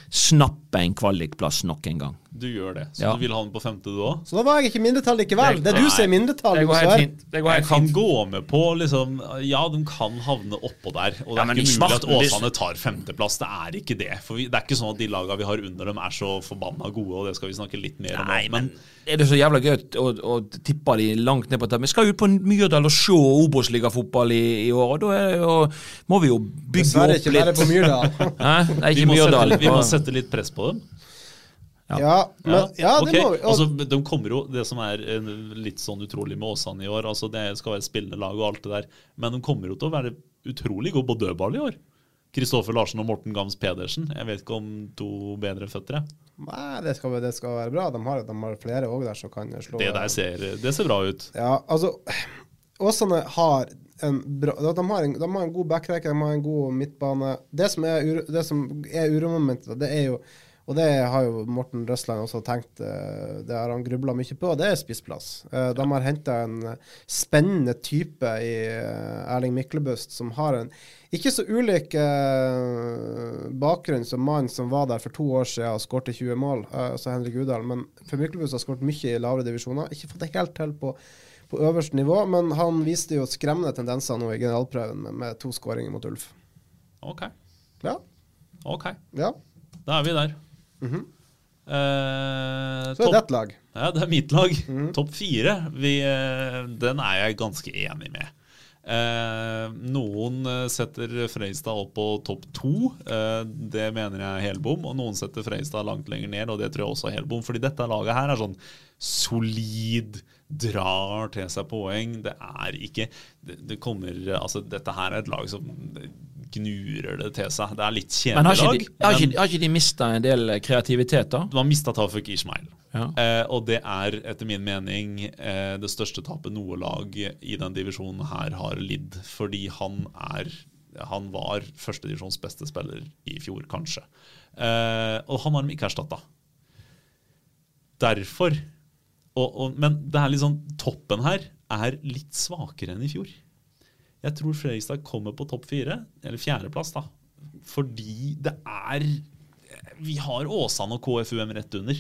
snapper en kvalikplass nok en gang. Du gjør det. Så Ja. du vil ha den på femte, du òg? Så da var jeg ikke mindretall likevel. Det er du som er mindretall. Det går helt fint. Det går Jeg kan fint. gå med på liksom Ja, de kan havne oppå der. Og det Ja, er ikke mulig at Åsane tar femteplass. Det er ikke det. For vi, det er ikke sånn at de lagene vi har under dem, er så forbanna gode, og det skal vi snakke litt mer om. Nei, men, men er det så jævla gøy å, å tippe de langt ned på tabellen? Vi skal ut på Myrdal og se Obos-ligafotball i, i år, og da er jo, må vi jo bygge Dessverre opp ikke bare litt. på Myrdal. Hæ? Nei, vi, ikke må Myrdal. sette, vi må sette litt press på dem. Ja, men, ja, det okay. må vi. Og, Altså, de kommer jo, Det som er eh, litt sånn utrolig med Åsane i år, altså det skal være spillende lag og alt det der, men de kommer jo til å være utrolig gode på dødball i år. Kristoffer Larsen og Morten Gams Pedersen. Jeg vet ikke om to bedre føtter. nei, det skal, det skal være bra. De har, de har flere òg der som kan slå Det der ser, det ser bra ut. Ja, altså Åsane har en bra De har en, de har en god backrekke, de har en god midtbane. Det som er, uro- det som er uromomentet, det er jo og det har jo Morten Røsland også tenkt, eh, det har han grubla mye på, det er spissplass. Eh, De har henta en spennende type i eh, Erling Myklebust, som har en ikke så ulik bakgrunn som mannen som var der for to år siden og skårte 20 mål, altså Henrik Udal. Men for Myklebust har skåret mye i lavere divisjoner. Ikke fått det helt til på på øverste nivå, men han viste jo skremmende tendenser nå i generalprøven med, med to skåringer mot Ulf. Ok. Ja. ok. ja. Da er vi der. Eh, Så er topp- det et lag. Ja, det er mitt lag. Topp fire. Vi, eh, den er jeg ganske enig med. Eh, noen eh, setter Freistad opp på topp to. Eh, det mener jeg er helbom. Og noen setter Freistad langt lenger ned, og det tror jeg også er helbom. Fordi dette laget her er sånn solid, drar til seg poeng. Det er ikke det, det kommer, altså Dette her er et lag som gnurer det til seg. Det er litt Men har kjedelig ikke lag. de, har ikke, har ikke de mista en del kreativitet, da? man mista Tafuk Ishmael. Ja. Eh, og det er etter min mening eh, det største tapet noe lag i den divisjonen her har lidd. Fordi han er Han var førstedivisjons beste spiller i fjor, kanskje. Eh, og han har de ikke erstatta. Derfor og, og, Men det er litt sånn toppen her er litt svakere enn i fjor. Jeg tror Fredrikstad kommer på topp fire, eller fjerdeplass, da. Fordi det er Vi har Åsane og KFUM rett under.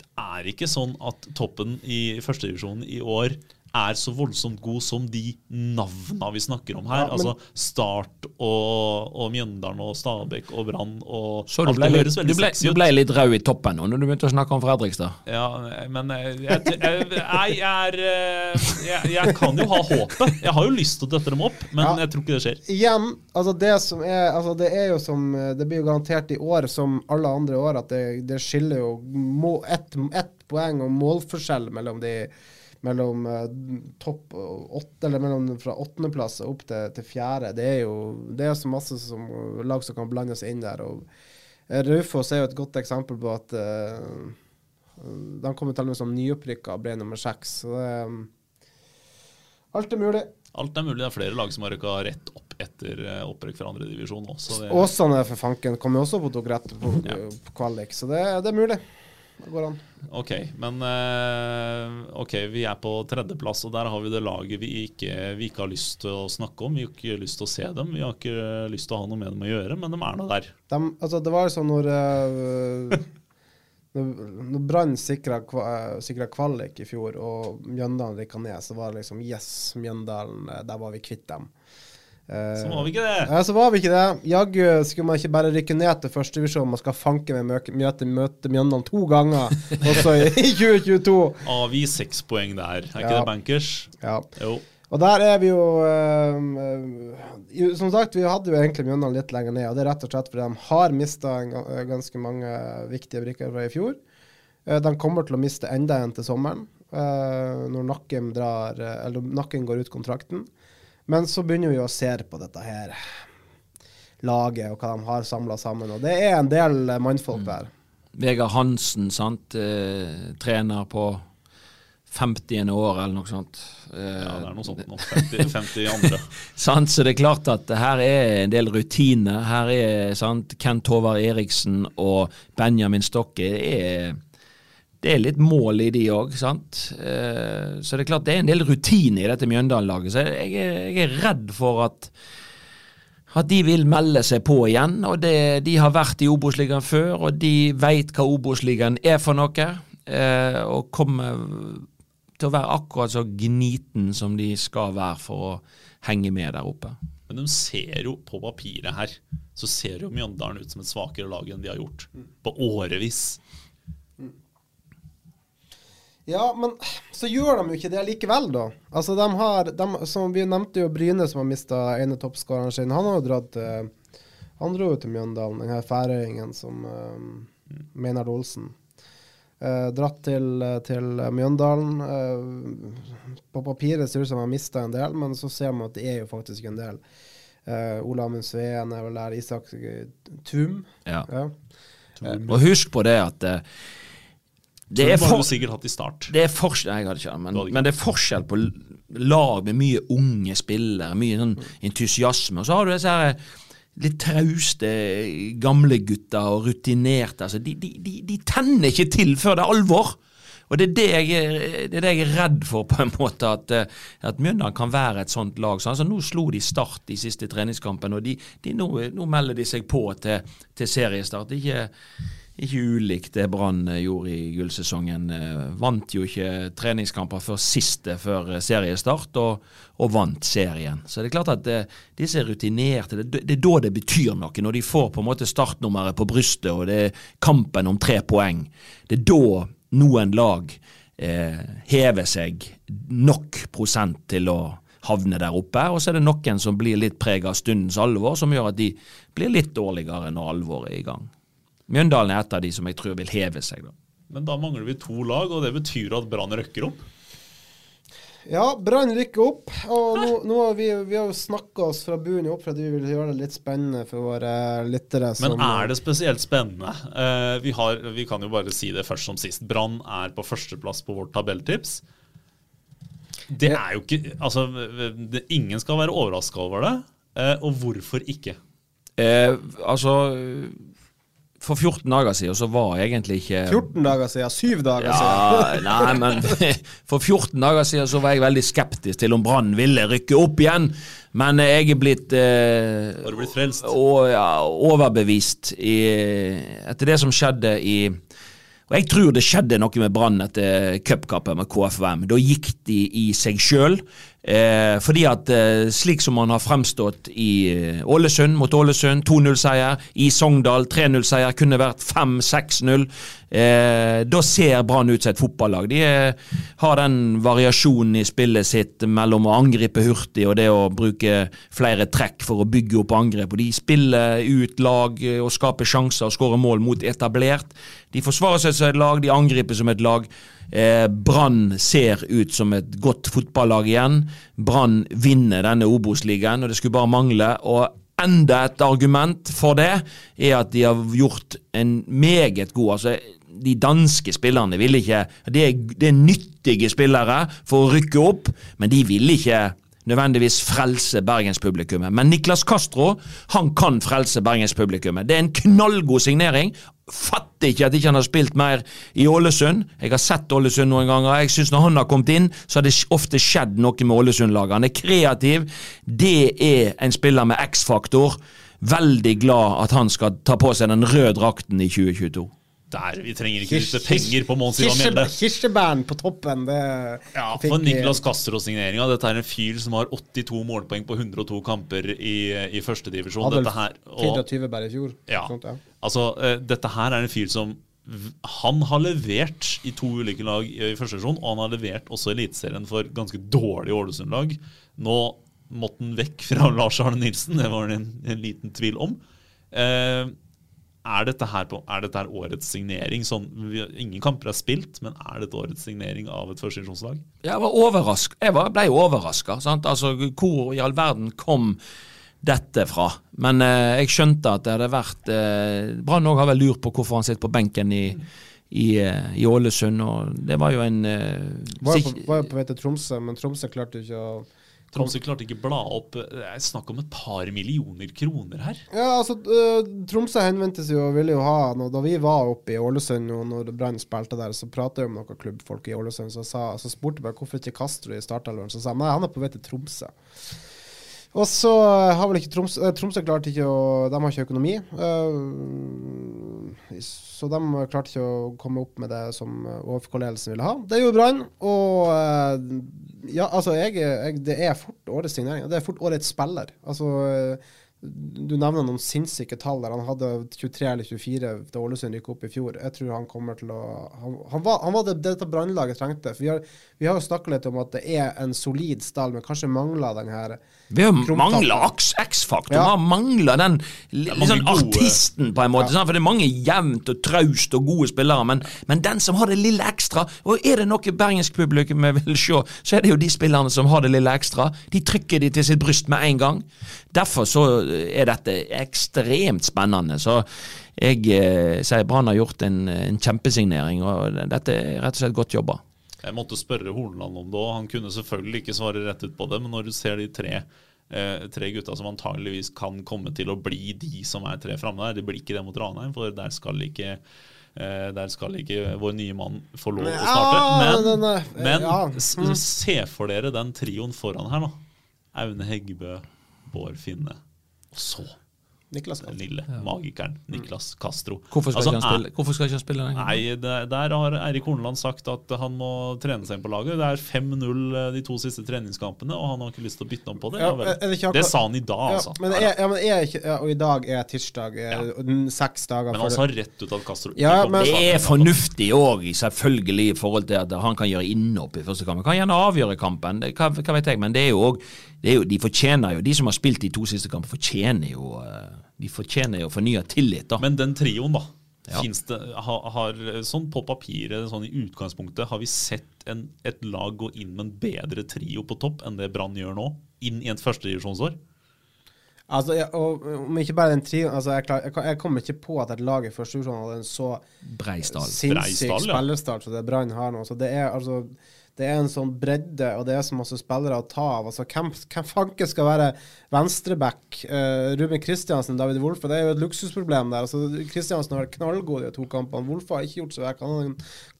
Det er ikke sånn at toppen i førstedivisjonen i år er så voldsomt god som de navna vi snakker om her. Ja, men- altså Start og, og Mjøndalen og Stabæk og Brann og Så du alt ble, det høres du, veldig ble, sexy du ble litt rød i toppen nå når du begynte å snakke om Fredrikstad. Ja, men jeg, jeg, jeg, jeg er eh, jeg, jeg kan jo ha håpet. Jeg har jo lyst til å døtte dem opp, men Ja. jeg tror ikke det skjer. Igjen, altså det som er Altså det er jo som Det blir jo garantert i år som alle andre år at det, det skiller jo ett ett poeng og målforskjell mellom de mellom eh, topp åtte, eller mellom fra åttendeplass og opp til, til fjerde. Det er jo det er så masse som lag som kan blande seg inn der. og eh, Raufoss er jo et godt eksempel på at uh, de kommer til og med som nyopprykka og ble nummer seks. Så det, alt er mulig. Alt er mulig. Det er flere lag som har rykka rett opp etter opprykk fra andredivisjon. Det, Åsane for fanken kommer også på tok rett på, på kvalik, så det, det er mulig. Det går an. Ok, men eh, ok, vi er på tredjeplass, og der har vi det laget vi ikke, vi ikke har lyst til å snakke om. Vi har ikke lyst til å se dem, vi har ikke lyst til å ha noe med dem å gjøre, men de er nå der. De, altså, det var sånn når eh, Når, når Brann sikra sikra kvalik i fjor, og Mjøndalen rykka ned, så var det liksom Yes, Mjøndalen, eh, der var vi kvitt dem. Eh, Så var vi ikke det. Ja, så var vi ikke det. Jaggu skulle man ikke bare rykke ned til førstedivisjon, man skal fanke med møte, møte, møte Mjøndalen to ganger, også i 2022. Avgi seks poeng der. Er ikke Ja. det bankers? Ja. Jo. Og der er vi jo eh, Som sagt, vi hadde jo egentlig Mjøndalen litt lenger ned, og det er rett og slett fordi de har mista ganske mange viktige brikker fra i fjor. Eh, de kommer til å miste enda en til sommeren, når Nakken, drar, Nakken går ut kontrakten. Men så begynner vi å se på dette her laget og hva de har samla sammen, og det er en del mannfolk der. Vegard Hansen, sant, eh, trener på 50. år eller noe sånt. Eh, Ja, det er noe sånt nå. 50, 50 andre. Sant, så det er klart at her er en del rutiner. Her er sant, Kent Håvard Eriksen og Benjamin Stokke. Det er, det er litt mål i de òg, sant. Eh, så det er klart det er en del rutine i dette Mjøndalen-laget. Så jeg er, jeg er redd for at at de vil melde seg på igjen. og det, De har vært i Obos-ligaen før, og de veit hva Obos-ligaen er for noe. Eh, og kommer til å være akkurat så gniten som de skal være for å henge med der oppe. Men de ser jo på papiret her, så ser jo Mjøndalen ut som et svakere lag enn de har gjort på årevis. Ja, men så gjør de jo ikke det likevel, da. Altså, de har de, som Vi nevnte jo Bryne, som har mista ene toppskåreren sin. Han har jo dratt Han dro jo til Mjøndalen, den her færøyingen som uh, Meinar Olsen. Uh, dratt til, til Mjøndalen. Uh, på papiret ser det ut som han har mista en del, men så ser man at det er jo faktisk en del. Uh, Ola Amund Sveen er vel der. Isak eh, Tum. Ja. Ja. Og husk på det at eh, det er, for, det er forskjell Nei, jeg hadde ikke det, men, men det er forskjell på lag med mye unge spillere, mye sånn entusiasme. Og så har du disse her litt trauste gamle gutter og rutinerte. Altså, de, de, de, tenner ikke til før det er alvor. Og det er det jeg, er- det er, det jeg er redd for, på en måte, at, eh, at Mjøndalen kan være et sånt lag. Så, altså, nå slo de Start i siste treningskampen, og de, de, nå, nå melder de seg på til, til seriestart. Ikke, ikke ulikt det Brann eh, gjorde i gullsesongen. Eh, Vant jo ikke treningskamper før siste før eh, seriestart, og, og vant serien. Så det er klart at det, disse er rutinerte. Det, det er da det betyr noe, når de får på en måte startnummeret på brystet, og det er kampen om tre poeng. Det er da noen lag eh, hever seg nok prosent til å havne der oppe, og så er det noen som blir litt preg av stundens alvor, som gjør at de blir litt dårligere når alvoret er i gang. Mjøndalen er et av de som jeg tror vil heve seg. da. Men da mangler vi to lag, og det betyr at Brann røkker opp. Ja, Brann rykker opp. Og nå, nå har vi, vi har jo snakka oss fra bunnen opp for at vi vil gjøre det litt spennende for våre lyttere. Men er det spesielt spennende? Uh, vi, har, vi kan jo bare si det først som sist. Brann er på førsteplass på vårt tabelltips. Det er jo ikke Altså, det, ingen skal være overraska over det. Uh, og hvorfor ikke? Uh, altså For 14 dager siden så var egentlig ikke 14 dager siden, 7 dager Ja, siden. nei, men For 14 dager siden så var jeg veldig skeptisk til om Brann ville rykke opp igjen. Men jeg er blitt eh, Har du blitt frelst? og, ja, overbevist i, etter det som skjedde i Og Jeg tror det skjedde noe med Brann etter cupkampen med KFUM. Da gikk de i seg sjøl. Eh, fordi at eh, slik som man har fremstått i eh, Ålesund mot Ålesund, 2-0-seier. I Sogndal 3-0-seier, kunne vært 5-6-0. Eh, da ser Brann ut som et fotballag. De eh, har den variasjonen i spillet sitt mellom å angripe hurtig og det å bruke flere trekk for å bygge opp angrep. Og De spiller ut lag eh, og skaper sjanser og skårer mål mot etablert. De forsvarer seg som et lag, de angriper som et lag. Eh, Brann ser ut som et godt fotballag igjen. Brann vinner denne Obos-ligaen, og det skulle bare mangle. og Enda et argument for det er at de har gjort en meget god altså De danske spillerne ville ikke Det er, det er nyttige spillere for å rykke opp, men de ville ikke nødvendigvis frelse bergenspublikummet. Men Niklas Castro han kan frelse bergenspublikummet. Det er en knallgod signering. Fatter ikke at ikke han har spilt mer i Ålesund. Jeg har sett Ålesund noen ganger. Jeg synes Når han har kommet inn, så har det ofte skjedd noe med Ålesund-laget. Han er kreativ. Det er en spiller med X-faktor. Veldig glad at han skal ta på seg den røde drakten i 2022. Der, Vi trenger ikke bruke penger på Mons Ivan Mjelde. Kirsebæren på toppen, det Ja, for Niklas Castro-signeringa. Dette er en fyr som har 82 målpoeng på 102 kamper i, i førstedivisjon. Dette her og, 24 bare i fjor. ja, Sånt, ja. altså, uh, dette her er en fyr som Han har levert i to ulike lag i første divisjon, og han har levert også i Eliteserien for ganske dårlig Ålesund-lag. Nå måtte han vekk fra Lars Arne Nilsen, det var det en, en liten tvil om. Eh, er dette, her på, er dette her årets signering? Sånn, vi, ingen kamper er spilt, men er dette årets signering av et førstedivisjonslag? Jeg var overrask, jeg var, ble overraska. Altså, hvor i all verden kom dette fra? Men eh, jeg skjønte at det hadde vært eh, Brann òg har vel lurt på hvorfor han sitter på benken i, i, eh, i Ålesund, og det var jo en eh, Var jo på, var på vei til Tromsø, men Tromsø klarte jo ikke å Tromsø klarte ikke bla opp Det er snakk om et par millioner kroner her. Ja, altså, øh, Tromsø henvendte seg og ville jo ha nå, Da vi var oppe i Ålesund og når Brann spilte der, så prata jeg om noen klubbfolk i Ålesund. Så, spurte jeg hvorfor ikke Castro i startelveren. Så sa jeg nei, han er på vei til Tromsø. Og så har vel ikke Tromsø eh, Tromsø klarte ikke å De har ikke økonomi. øh, så de klarte ikke å komme opp med det som OFK-ledelsen ville ha. Det gjorde Brann. Og øh, ja, altså, jeg, jeg, det er fort årets signering. Det er fort årets spiller. Altså du nevner noen sinnssyke tall der. Han hadde 23 eller 24 da Ålesund gikk opp i fjor. Jeg tror han kommer til å Han, han var, han var det dette brannlaget trengte. For vi har, vi har jo snakka litt om at det er en solid stall, men kanskje mangler den her Vi har mangla X-faktor. Ja. Vi har mangla den li- sånn artisten, på en måte. Ja. For det er mange jevnt og traust og gode spillere, men, men den som har det lille ekstra Og er det noe bergensk publikum vil se, så er det jo de spillerne som har det lille ekstra. De trykker de til sitt bryst med en gang. Derfor så er dette ekstremt spennende. Så jeg eh, sier Brann har gjort en, en kjempesignering, og dette er rett og slett godt jobba. Jeg måtte spørre Horneland om det, òg. han kunne selvfølgelig ikke svare rett ut på det. Men når du ser de tre, eh, tre gutta som antageligvis kan komme til å bli de som er tre framme der Det blir ikke det mot Ranheim, for der skal ikke eh, der skal ikke vår nye mann få lov å starte. Men, er- men ja. s- Mm. se for dere den trioen foran her, da. Aune Heggebø, Bård Finne. Og så Niklas den Castro. lille magikeren Niklas Castro. Hvorfor skal, Altså, ikke, han spille, hvorfor skal ikke han spille den? Nei, det, der har Eirik Horneland sagt at han må trene seg inn på laget. Det er 5-0 de to siste treningskampene, og han har ikke lyst til å bytte om på det. Ja, Ja, er det ikke akkurat- det sa han i dag, Ja, altså. men, er, ja, men er ikke, ja, og i dag er tirsdag, Og den seks dager Men han sa rett ut at Castro Ja, men- Det er fornuftig òg, selvfølgelig, i forhold til at han kan gjøre innhopp i første kamp. Kan gjerne avgjøre kampen, det, hva, hva vet jeg, men det er jo òg De fortjener jo, de som har spilt de to siste kampene, fortjener jo eh, De fortjener jo fornya tillit, da. Men den trioen, da. Ja. Det, har, har, sånn på papiret, sånn i utgangspunktet, har vi sett en, et lag gå inn med en bedre trio på topp enn det Brann gjør nå? Inn i et førstedivisjonsår? Altså, ja, og om ikke bare den trioen altså, jeg, klar, jeg, jeg kommer ikke på at et lag i første divisjon hadde en så Breistall. sinnssyk Breistall, ja. spillerstart som det Brann har nå. Så det er altså det er en sånn bredde, og det er så masse spillere å ta av. Altså, hvem, hvem fanken skal være venstreback? Uh, Ruben Kristiansen, David Wolfe, det er jo et luksusproblem der. Altså, Kristiansen har vært knallgod i de to kampene. Wolfe har ikke gjort så vekk. Han har en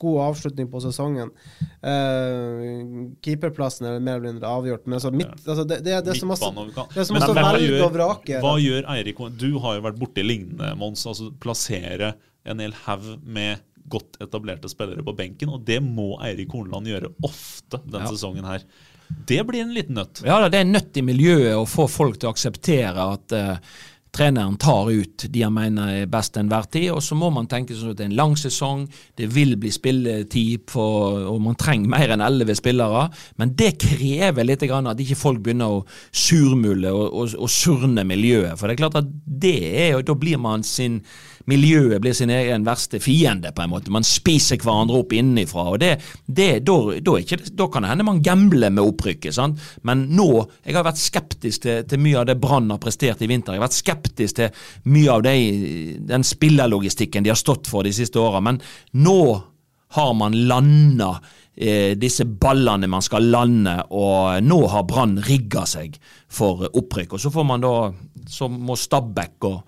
god avslutning på sesongen. Uh, keeperplassen er mer eller mindre avgjort. Men altså, midt, altså, det, det, det er så masse, det er så masse å velge og vrake. Hva gjør Eirik Du har jo vært borti lignende, Mons. Altså plassere en hel haug med godt etablerte spillere på benken, og det må Eirik Horneland gjøre ofte denne Ja. sesongen her. Det blir en liten nøtt. Ja, det er nøtt i miljøet å få folk til å akseptere at uh, treneren tar ut de han mener er best til enhver tid. Og så må man tenke sånn at det er en lang sesong, det vil bli spilletid, på, og man trenger mer enn elleve spillere. Men det krever litt grann at ikke folk begynner å surmule og, og, og surne miljøet. For det er klart at det er jo, da blir man sin Miljøet blir sin egen verste fiende, på en måte. Man spiser hverandre opp innenfra. og da, da kan det hende man gambler med opprykket. sant? Men nå Jeg har vært skeptisk til, til mye av det Brann har prestert i vinter. Jeg har vært skeptisk til mye av det, den spillerlogistikken de har stått for de siste åra. Men nå har man landa eh, disse ballene man skal lande, og nå har Brann rigga seg for opprykk. Og så får man da Så må Stabæk og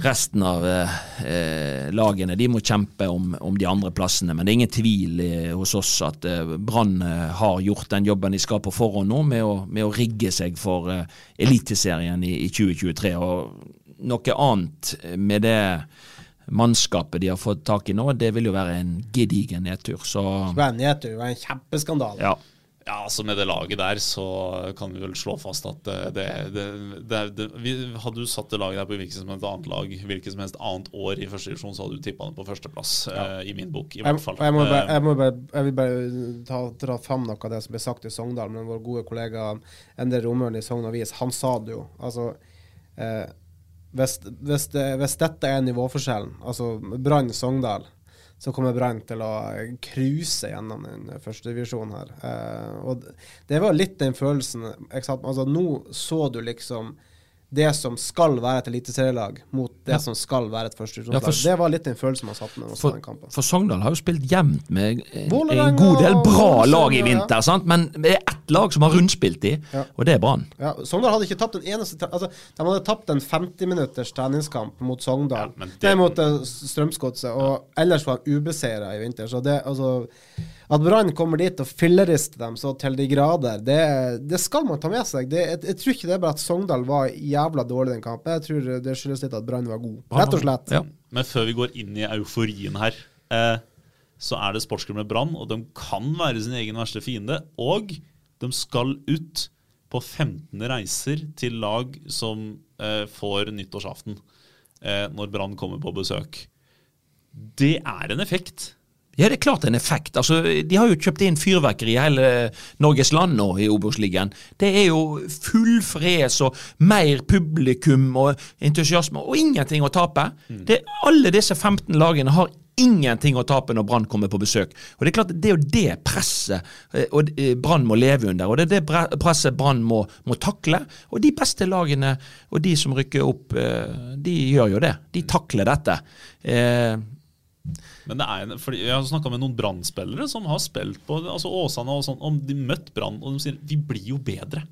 resten av eh, eh, lagene de må kjempe om, om de andre plassene. Men det er ingen tvil eh, hos oss at eh, Brann eh, har gjort den jobben de skal på forhånd nå, med å, med å rigge seg for eh, Eliteserien i, i 2023. Og noe annet med det mannskapet de har fått tak i nå, det vil jo være en gedigen nedtur. Så Det var en nedtur, det var en kjempeskandale. ja. Ja, altså Med det laget der så kan vi vel slå fast at det, det, det, det, vi, Hadde du satt det laget der på hvilket som helst annet lag hvilket som helst annet år i første divisjon, så hadde du tippa det på førsteplass, eh, i min bok. i hvert fall. jeg, må bare, Eh, jeg, må bare, jeg vil bare ta, dra fram noe av det som ble sagt i Sogndal, men vår gode kollega Endre Romøren i Sogn Avis, han sa det jo. Altså, eh, hvis, hvis, det, hvis dette er nivåforskjellen, altså Brann-Sogndal, så kommer Brann til å cruise gjennom den førstedivisjonen her. Eh, og det- var litt den følelsen? Altså, Nå så du liksom det som skal være et eliteserielag, mot det Ja. som skal være et Ja, førstedivisjonslag. det var litt den følelsen man satt med For, den kampen. for Sogndal har jo spilt jevnt med en, en god del bra lag i ja. vinter, sant? men det er ett lag som har rundspilt de, Ja. og det er Brann. Ja, Sogndal hadde ikke tapt en eneste altså, De hadde tapt en 50-minutters treningskamp mot Sogndal. Ja, det- er mot eh, Strømsgodset, og ellers var de ubeseira i vinter. Så det, altså At Brann kommer dit og fillerister dem så til de grader, det, det skal man ta med seg. Det, jeg, jeg tror ikke det er bare at Sogndal var jævla dårlig den kampen. Jeg tror det skyldes litt at Brann var god. Rett og slett. Ja. Men før vi går inn i euforien her, eh, så er det sportsklubben Brann, og de kan være sin egen verste fiende. Og de skal ut på 15 reiser til lag som eh, får nyttårsaften eh, når Brann kommer på besøk. Det er en effekt. Ja, det er klart en effekt. Altså, de har jo kjøpt inn fyrverkeri i hele Norges land nå i Obos-ligaen. Det er jo full fres og mer publikum og entusiasme, og ingenting å tape. Det, alle disse 15 lagene har ingenting å tape når Brann kommer på besøk. Og Det er klart, det er jo det presset eh, eh, Brann må leve under, og det er det presset Brann må, må takle. Og de beste lagene og de som rykker opp, eh, de gjør jo det. De takler dette. Men det er fordi Jeg har snakka med noen Brann-spillere som har spilt på altså Åsane og sånn, om de møtt Brann, og de sier vi blir jo bedre.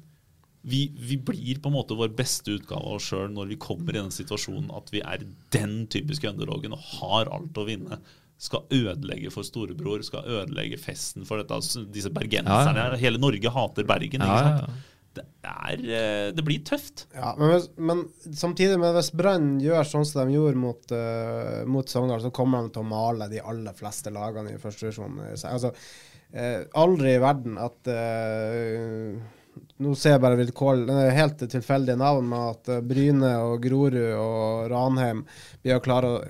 Vi, vi blir på en måte vår beste utgave av oss sjøl når vi kommer i den situasjonen at vi er den typiske underdogen og har alt å vinne. Skal ødelegge for storebror, skal ødelegge festen for dette, disse bergenserne. Ja, ja. Hele Norge hater Bergen. Ja, ikke ja, sant? Det, er, eh, det blir tøft. Ja, men, hvis, men samtidig, men hvis Brann gjør sånn som de gjorde mot, uh, mot Sogndal, så kommer de til å male de aller fleste lagene i første divisjon. Altså, uh, aldri i verden at uh, Nå ser jeg bare vilkår, det er helt tilfeldige navn, med at Bryne og Grorud og Ranheim blir å klare å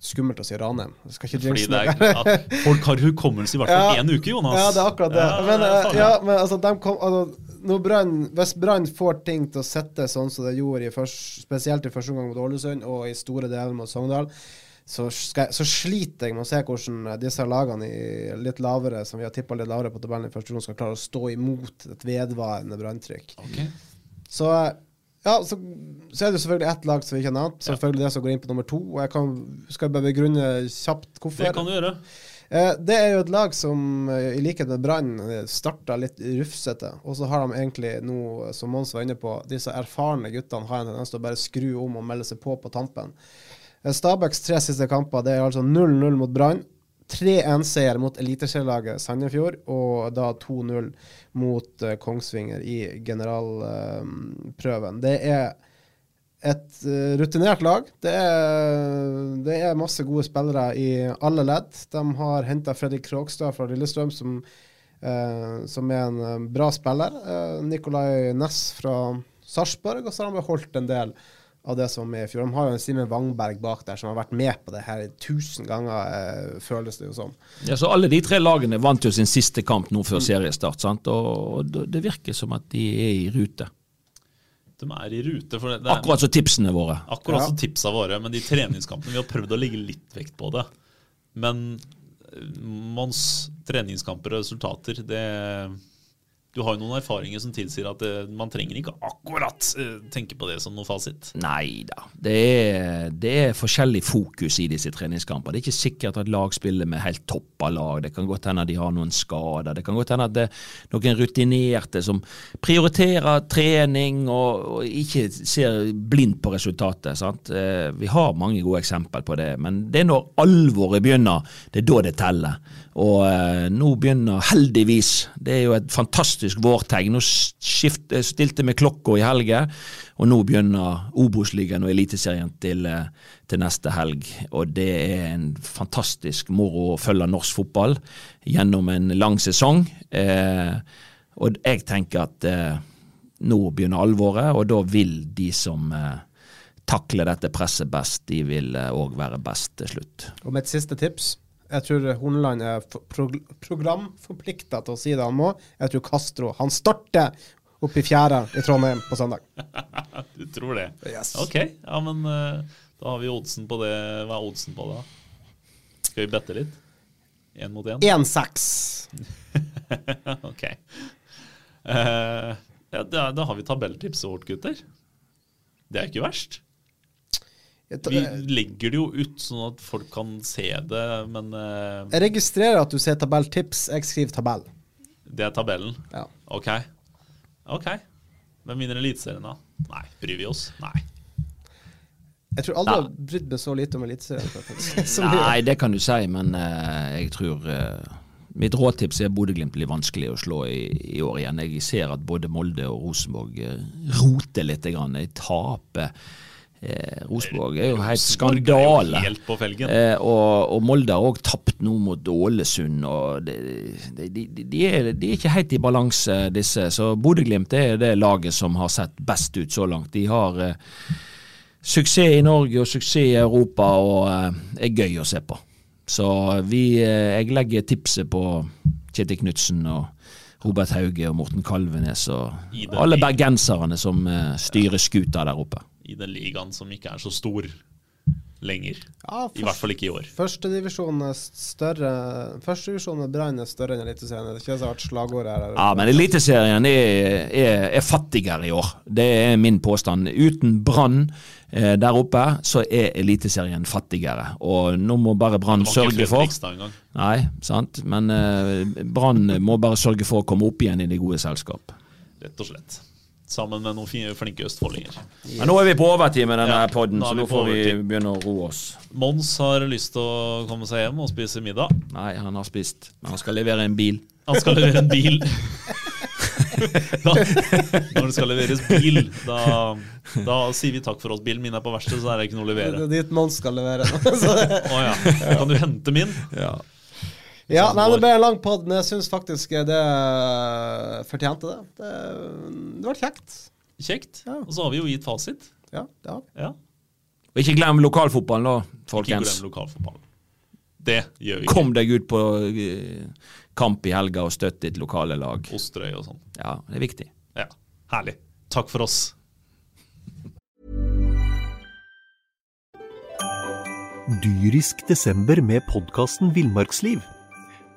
Skummelt å si Ranheim. Fordi det er, at folk har hukommelse i hvert fall én uke, Jonas. Ja, det er akkurat det. Ja, men, ja, men altså, de kom, altså når Brann, Hvis Brann får ting til å sette sånn som det gjorde, i først, spesielt i første omgang mot Ålesund og i store deler mot Sogndal, så, skal, så sliter jeg med å se hvordan eh, disse lagene i litt lavere, som vi har tippa litt lavere på tabellen i første runde, skal klare å stå imot et vedvarende branntrykk. Okay. Så ja, så, så er det selvfølgelig ett lag som vi ikke har nevnt. Selvfølgelig det som går inn på nummer to. Og jeg kan, skal bare begrunne kjapt hvorfor. Det kan du gjøre. Eh, det er jo et lag som eh, i likhet med Brann starta litt rufsete. Og så har de egentlig nå, som Mons var inne på, disse erfarne guttene har en tendens til å bare skru om og melde seg på på tampen. Eh, Stabæks tre siste kamper det er altså 0-0 mot Brann. 3-1-seier mot eliteserielaget Sandefjord, og da 2-0 mot eh, Kongsvinger i generalprøven. det er et eh, rutinert lag. Det er, det er masse gode spillere i alle ledd. De har henta Fredrik Krogstad fra Lillestrøm, som, eh, som er en eh, bra spiller. Eh, Nikolai Næss fra Sarpsborg, og så har de beholdt en del av det som er i fjor. De har jo en Simen Wangberg bak der som har vært med på det her tusen ganger, eh, føles det jo som. Ja, så Alle de tre lagene vant jo sin siste kamp nå før seriestart, sant? og det virker som at de er i rute. De er i rute. For det, det er, Akkurat som tipsene våre. Akkurat Ja. som tipsa våre, men de treningskampene Vi har prøvd å legge litt vekt på det. Men eh, Mons treningskamper og resultater, det Du har jo noen erfaringer som tilsier at det, man trenger ikke akkurat eh, tenke på det som noe fasit. Nei da. Det det er forskjellig fokus i disse treningskampene. Det er ikke sikkert at lag spiller med helt toppa lag. Det kan godt hende at de har noen skader. Det kan godt hende at det er noen rutinerte som prioriterer trening og, og ikke ser blindt på resultatet. Sant? Eh, Vi har mange gode eksempler på det, men det er når alvoret begynner, det er da det teller. Og eh, nå begynner heldigvis, det er jo et fantastisk vårtegn. Nå skift, eh, stilte vi klokka i helge, og nå begynner Obos-ligaen og Eliteserien til, eh, til neste helg. Og det er en fantastisk moro å følge norsk fotball gjennom en lang sesong. Eh, og jeg tenker at eh, nå begynner alvoret, og da vil de som takler dette presset best, de vil òg være best til slutt. Og med et siste tips. Jeg tror Horneland er prog programforplikta til å si det han må. Jeg tror Castro Han starter oppe i fjæra i Trondheim på søndag. Du tror det? Yes. Ok, ja, men eh, da har vi oddsen på det. Hva er oddsen på det? da? Skal vi bette litt? Én mot én? 1-6. ok. Uh, ja, da, da har vi tabelltipset vårt, gutter. Det er ikke verst. Vi legger det jo ut sånn at folk kan se det, men uh, Jeg registrerer at du sier tabelltips. Jeg skriver tabell. det er tabellen. Ja. Ok. Ok. Hvem vinner Eliteserien, da? Nei, bryr vi oss? Nei. Jeg tror aldri jeg har brydd meg så lite om Eliteserien. Nei, det kan du si, men uh, jeg tror uh, Mitt rådtips er Bodø-Glimt blir vanskelig å slå i, i år igjen. Jeg ser at både Molde og Rosenborg roter litt. Grann. De taper. Eh, Rosenborg er jo helt er jo skandale. helt. Eh, og, og Molde har òg tapt nå mot Ålesund. og de, de, de, de er ikke helt i balanse, disse. Så Bodø-Glimt er det laget som har sett best ut så langt. De har eh, suksess i Norge og suksess i Europa og eh, er gøy å se på. Så vi, eh, jeg legger tipset på Kjetil Knutsen og Robert Hauge og Morten Kalvenes og alle bergenserne som eh, styrer skuta der oppe. I den ligaen som ikke er så stor lenger. Ja, I hvert fall ikke i år. Førstedivisjonen er større Førstedivisjonen med Brann er større enn Eliteserien. Det er ikke så hardt slagord her. Ja, men Eliteserien er, er, er fattigere i år. Det er min påstand. Uten Brann eh, der oppe, så er Eliteserien fattigere. Og nå må bare Brann sørge for Nei, sant. Men eh, Brann må bare sørge for å komme opp igjen i det gode selskap. Rett og slett. Sammen med noen flinke østfoldinger. Men nå er vi på overtid med denne Ja, podden, så nå får vi begynne å roe oss. Mons har lyst til å komme seg hjem og spise middag. Nei, han har spist. Men han skal levere en bil. Han skal levere en bil. da, når det skal leveres bil, da, da sier vi takk for oss. Bilen min er på verkstedet, så er det ikke noe å Det levere. er dit Mons skal levere. Å oh, ja. Kan du hente min? Ja. Ja, nei, det ble en lang pod, men jeg syns faktisk det fortjente det. Det, det var kjekt. Kjekt. Ja. Og så har vi jo gitt fasit. Ja, det har vi. Ja. Og ikke glem lokalfotballen, da, Ikke glem lokalfotballen. Det gjør vi ikke. Kom deg ut på eh, kamp i helga og støtt ditt lokale lag. Osterøy og sånn. Ja, det er viktig. Ja. Herlig. Takk for oss. Dyrisk desember med podkasten Villmarksliv.